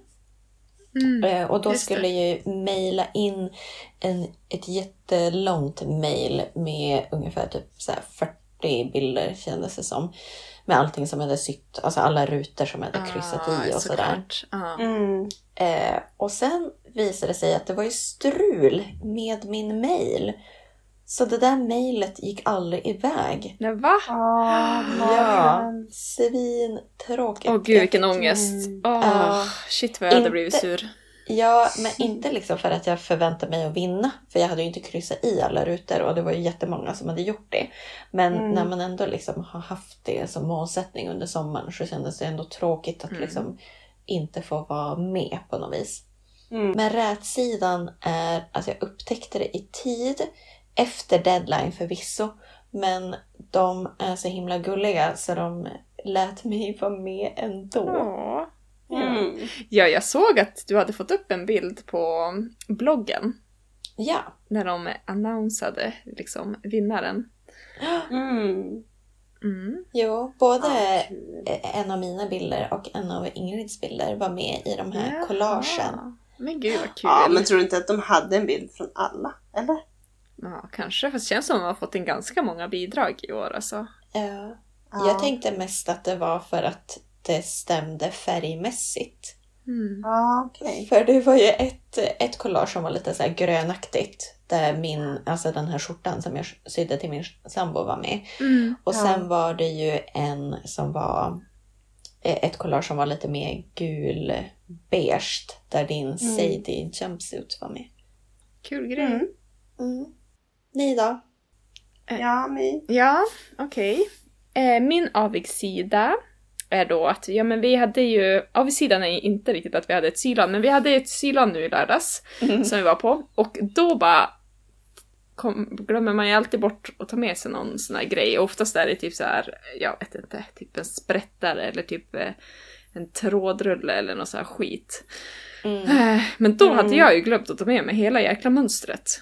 Eh, och då det. skulle jag ju mejla in en, ett jättelångt mejl med ungefär typ så här 40 bilder kändes det som. Med allting som hade sytt, alltså alla rutor som hade kryssat i och sådär. Ah, såklart. Ja. Mm. Eh, och sen visade det sig att det var ju strul med min mail. Så det där mejlet gick aldrig iväg. Nej, va? Ah, Ja, svintråkigt. Åh gud vilken ångest. Ja. shit vad jag hade Inte- blivit sur. Ja, men inte liksom för att jag förväntade mig att vinna. För jag hade ju inte kryssat i alla rutor och det var ju jättemånga som hade gjort det. Men Mm. när man ändå liksom har haft det som målsättning under sommaren så kändes det ändå tråkigt att Mm. liksom inte få vara med på något vis. Mm. Men rätsidan är att jag upptäckte det i tid, efter deadline förvisso. Men de är så himla gulliga så de lät mig vara med ändå. Åh. Mm. Ja, jag såg att du hade fått upp en bild på bloggen Ja. när de annonsade liksom vinnaren. Mm. Mm. Jo, både Ja, kul. en av mina bilder och en av Ingrids bilder var med i de här Jaha. collagen. Men gud vad kul. Ja, men tror du inte att de hade en bild från alla? Eller? Ja, kanske. Fast det känns som att de har fått in ganska många bidrag i år alltså. Ja. Ja. Jag tänkte mest att det var för att det stämde färgmässigt. Mm. Ja, okej. För det var ju ett, ett collage som var lite så här grönaktigt. Där min, alltså den här skjortan som jag sydde till min sambo var med. Mm. Och Ja. sen var det ju en som var eh, ett collage som var lite mer gul beige där din Sadie jumpsuit var med. Kul grej. Mm. Mm. Ni då? Ja, My. Ja, okej. Eh, min avigsida är då att, ja men vi hade ju, avigsidan är inte riktigt att vi hade ett sylan, men vi hade ett sylan nu i lördags som vi var på. Och då bara kom, glömmer man ju alltid bort att ta med sig någon sån här grej. Och oftast är det typ så här, jag vet inte, typ en sprättare eller typ eh, en trådrulle eller något så här skit. Mm. Eh, Men då hade Mm. jag ju glömt att ta med mig hela jäkla mönstret.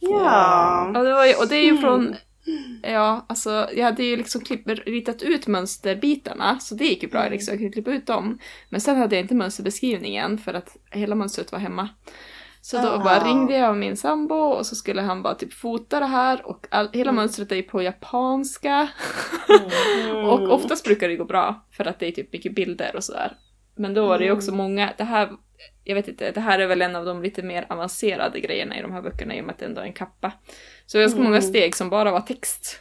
Ja. Ja, det var ju, och det är ju Mm. från... Ja, alltså jag hade ju liksom klipp, ritat ut mönsterbitarna, så det gick ju bra. Mm. Liksom, jag kunde klippa ut dem. Men sen hade jag inte mönsterbeskrivningen för att hela mönstret var hemma. Så då Ah. bara ringde jag min sambo och så skulle han bara typ fota det här och all, hela Mm. mönstret är ju på japanska. Mm. Och oftast brukar det gå bra för att det är typ mycket bilder och sådär. Men då var det ju också Mm. många, det här, jag vet inte, det här är väl en av de lite mer avancerade grejerna i de här böckerna i och med att det ändå är en kappa. Så ganska många Mm. steg som bara var text.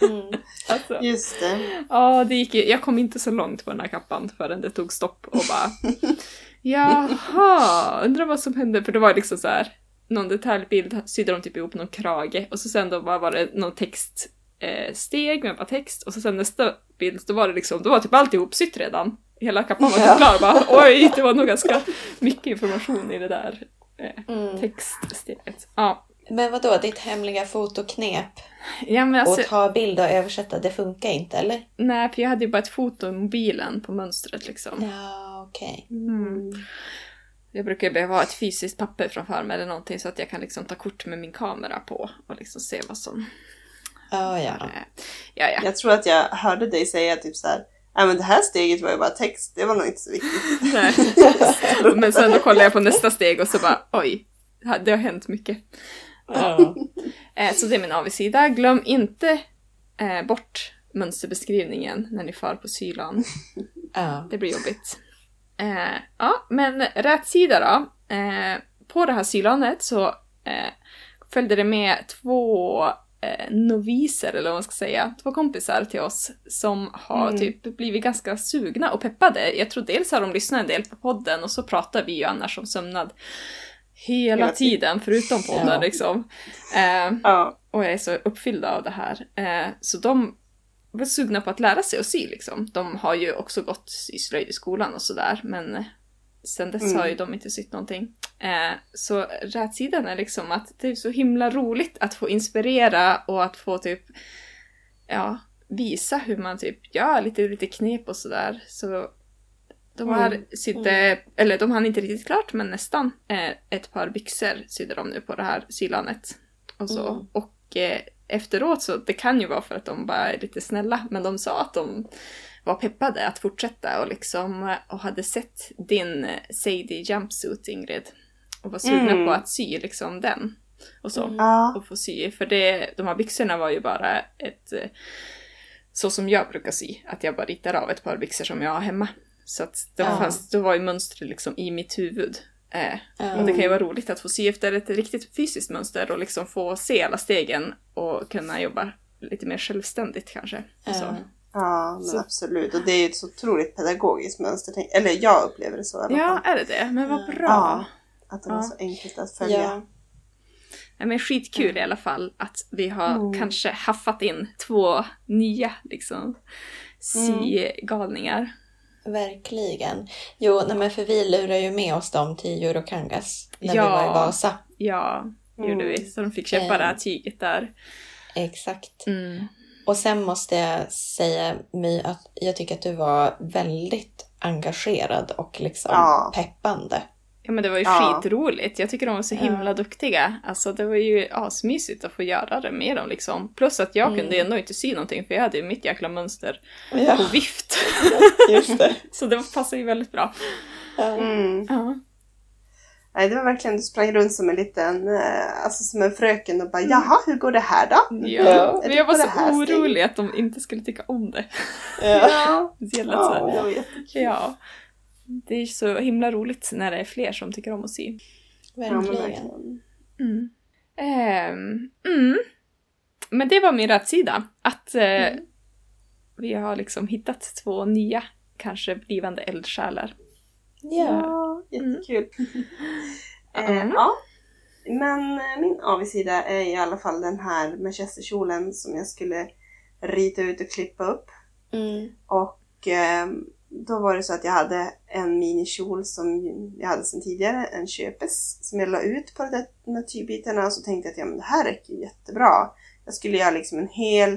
Mm. Alltså, Just det. ja, det gick ju, jag kom inte så långt på den här kappan förrän det tog stopp och bara Jaha, undrar vad som hände, för det var liksom så här någon detaljbild sydde de typ ihop någon krage och så sen då var det någon text eh, med bara text och så sen nästa bild då var det liksom, då var typ allt ihopsytt redan. Hela kappan var typ klar bara oj, det var nog ganska mycket information i det där eh, Mm. textsteget. Ja. Men vad då ditt hemliga fotoknep? ja, men alltså, Att ta bild och översätta, det funkar inte eller? nej för jag hade ju bara ett foto i mobilen på mönstret liksom. Ja, okej. Mm. Jag brukar ju behöva ha ett fysiskt papper framför mig eller någonting så att jag kan liksom ta kort med min kamera på och liksom se vad som... Ja, ja. Ja, ja. Jag tror att jag hörde dig säga typ så här. Nej men det här steget var ju bara text, det var nog inte så viktigt. Nej. Men sen då kollar jag på nästa steg och så bara oj, det har hänt mycket. Ja. Eh, Så det är min avigsida. Glöm inte eh, bort mönsterbeskrivningen när ni far på sylan. ja. Det blir jobbigt. Eh, ja, men rätt sida då. På det här sylanet så följde det med två noviser, eller vad man ska säga, två kompisar till oss som har Mm. typ blivit ganska sugna och peppade. Jag tror dels har de lyssnat en del på podden och så pratar vi ju annars om sömnad hela, Hela tiden. tiden, förutom podden Ja. liksom. Eh, Ja. och jag är så uppfylld av det här. Eh, så de var sugna på att lära sig att sy liksom. De har ju också gått i slöjd i skolan och sådär men sen dess Mm. har ju de inte sytt någonting. Eh, så rätsidan är liksom att det är så himla roligt att få inspirera och att få typ ja, visa hur man typ gör lite, lite knep och sådär. Så de har Mm. sydde, eller de hann inte riktigt klart men nästan, eh, ett par byxor sydde de nu på det här sylanet. Och så. Mm. Och eh, efteråt så, det kan ju vara för att de bara är lite snälla, men de sa att de var peppade att fortsätta och liksom eh, och hade sett din Sadie jumpsuit Ingrid. Och var sugna Mm. på att sy liksom den. Och så. Mm. Och få sy. För det, de här byxorna var ju bara ett... Så som jag brukar sy. Att jag bara ritar av ett par byxor som jag har hemma. Så att då, Ja. fanns, då var ju mönstret liksom i mitt huvud. Eh, Ja. Och det kan ju vara roligt att få sy efter ett riktigt fysiskt mönster och liksom få se alla stegen och kunna jobba lite mer självständigt kanske. Ja. Så. Ja, men Så- absolut. Och det är ju ett så otroligt pedagogiskt mönster. Eller jag upplever det så i alla Ja, fall. är det det? Men vad bra! Ja. Att det var Ja. så enkelt att följa. Ja. Ja, men skitkul i alla fall att vi har Mm. kanske haffat in två nya liksom sygalningar. Verkligen. Jo, nej, men för vi lurar ju med oss dem till Eurokangas när Ja. vi var i Vasa. Ja, det gjorde Mm. vi. Så de fick köpa Eh. det här tyget där. Exakt. Mm. Och sen måste jag säga My att jag tycker att du var väldigt engagerad och liksom Ja. peppande. Ja men det var ju Ja. skitroligt. Jag tycker de var så himla duktiga. Alltså det var ju asmysigt att få göra det med dem liksom. Plus att jag Mm. kunde ändå inte sy någonting för jag hade ju mitt jäkla mönster på Ja, vift. just det. så det passade ju väldigt bra. Ja. Mm. Ja. Nej, det var verkligen, du sprang runt som en liten, eh, alltså som en fröken och bara jaha, hur går det här då? Ja, Ja. Är men det jag var på det så orolig att de inte skulle tycka om det. Ja. Ja, ja så det var jättekul. Ja. Det är så himla roligt när det är fler som tycker om att sy. Verkligen. Mm. Ehm, mm. Men det var min rätsida. Att eh, Mm. vi har liksom hittat två nya, kanske blivande eldsjälar. Ja. Jättekul. Eh, Mm. ja. Men eh, min avigsida är i alla fall den här manchesterkjolen som jag skulle rita ut och klippa upp. Mm. Och eh, då var det så att jag hade en minikjol som jag hade sedan tidigare, en köpes, som jag la ut på där, de här tygbitarna och så tänkte jag att ja, men det här räcker jättebra. Jag skulle göra liksom en hel,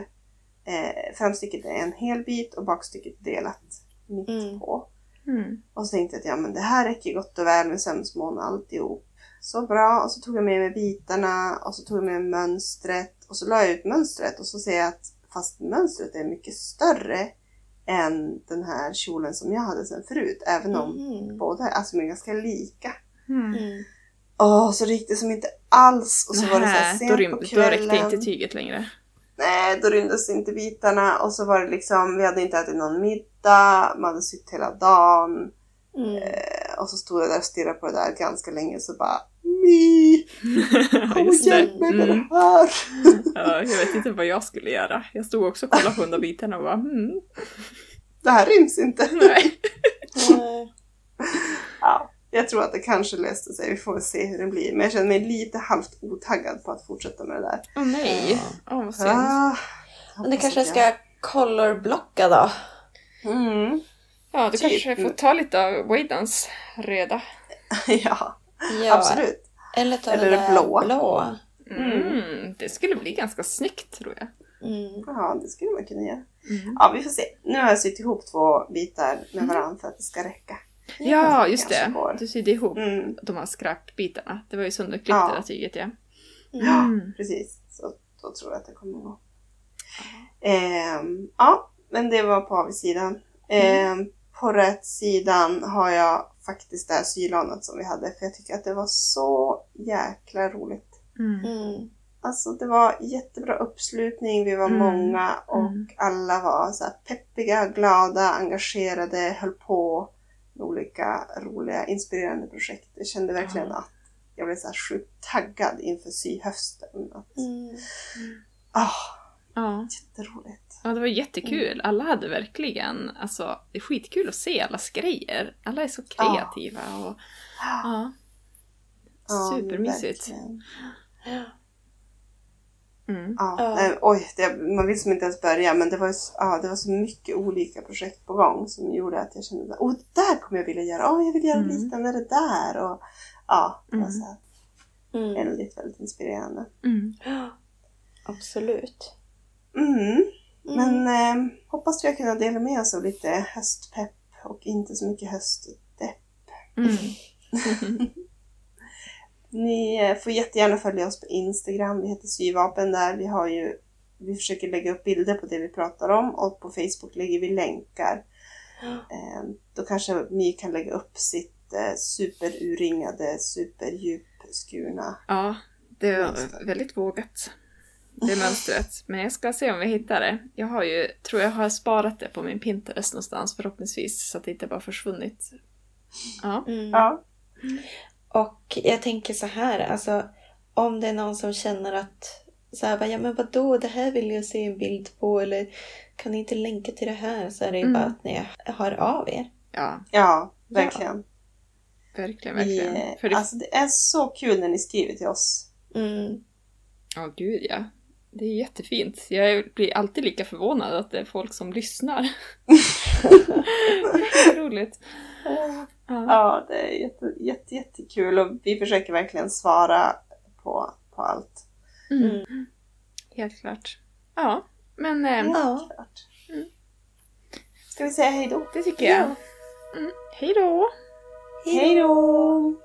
eh, framstycket är en hel bit och bakstycket delat mitt Mm. på. Mm. Och så tänkte jag att ja, men det här räcker gott och väl med sömsmån och alltihop. Så bra. Och så tog jag med mig bitarna och så tog jag med mig mönstret och så la jag ut mönstret och så ser jag att fast mönstret är mycket större än den här kjolen som jag hade sen förut. Även om Mhm. båda alltså, är ganska lika. Mm. Mm. Åh, så gick det som inte alls. Och så var det så här sent då, på rym- då kvällen. räckte inte tyget längre. Nej, då rymdes inte bitarna. Och så var det liksom, vi hade inte ätit någon middag, man hade sytt hela dagen. Mm. Eh, och så stod jag där och stirrade på det där ganska länge så bara Kom och hjälp mig med Mm. det här! Ja, jag vet inte vad jag skulle göra. Jag stod också och kollade på de där bitarna och bara hmm, Det här ryms inte. nej. Ja, jag tror att det kanske löste sig. Vi får väl se hur det blir. Men jag känner mig lite halvt otaggad på att fortsätta med det där. Åh nej. Åh vad synd. Ah, Men det hoppas kanske att ska colorblocka då? jag- Mm. Ja, du Typ. kanske får ta lite av Waydans röda. ja, Ja. absolut. Eller ta Eller det blåa. blå. Mm, det skulle bli ganska snyggt tror jag. Mm. Ja, det skulle man kunna göra. Mm. Ja, vi får se. Nu har jag sytt ihop två bitar med varandra för att det ska räcka. Ja, just det. går. Du sydde ihop Mm. de här skräpbitarna. Det var ju sönderklippt Ja. det där tyget ja. Ja, Mm. precis. Så då tror jag att det kommer att gå. Ehm, ja, men det var på avsidan. Ehm, på rätt sidan har jag faktiskt det här sylanet som vi hade för jag tycker att det var så jäkla roligt. Mm. Mm. Alltså det var jättebra uppslutning, vi var Mm. många och Mm. alla var så här peppiga, glada, engagerade, höll på med olika roliga, inspirerande projekt. Jag kände verkligen Ja. att jag blev så här sjukt taggad inför syhösten. Att, Mm. ah, Ja. jätteroligt. Ja, det var jättekul. Alla hade verkligen, alltså det är skitkul att se allas grejer. Alla är så kreativa och ja. Ja, Supermysigt. verkligen. Mm. Ja, Ja. nej, oj, det, man vill som inte ens börja men det var, ju så- ja, det var så mycket olika projekt på gång som gjorde att jag kände att oh, det där kommer jag vilja göra. Oh, jag vill göra Mm. liknande det där. Och, ja, det var Mm. så här, Mm. väldigt, väldigt inspirerande. Mm. Ja, Absolut. Mm. Mm. Men eh, hoppas vi har kunnat dela med oss av lite höstpepp och inte så mycket höstdepp. Mm. Ni eh, får jättegärna följa oss på Instagram. Vi heter Syvapen där. Vi har ju vi försöker lägga upp bilder på det vi pratar om och på Facebook lägger vi länkar. Eh, då kanske My kan lägga upp sitt eh, superurringade, superdjupskurna. Ja, det var väldigt vågat. Det mönstret. Men jag ska se om vi hittar det. Jag har ju, tror jag har sparat det på min Pinterest någonstans förhoppningsvis så att det inte bara försvunnit. Ja. Mm. Ja. Och jag tänker så här, alltså om det är någon som känner att så här, ja men vadå, det här vill jag se en bild på eller kan ni inte länka till det här? Så är det ju Mm. bara att ni hör av er. Ja, Ja, verkligen. verkligen, Vi, verkligen. För det, alltså, det är så kul när ni skriver till oss. Mm. Ja, gud ja. Det är jättefint. Jag blir alltid lika förvånad att det är folk som lyssnar. roligt. Ja. Ja, det är jätte, jätte, jättekul och vi försöker verkligen svara på, på allt. Mm. Helt klart. Ja, men eh, Ja. Klart. Mm. Ska vi säga hej då? det tycker jag. Ja. Mm. Hej då! Hej då!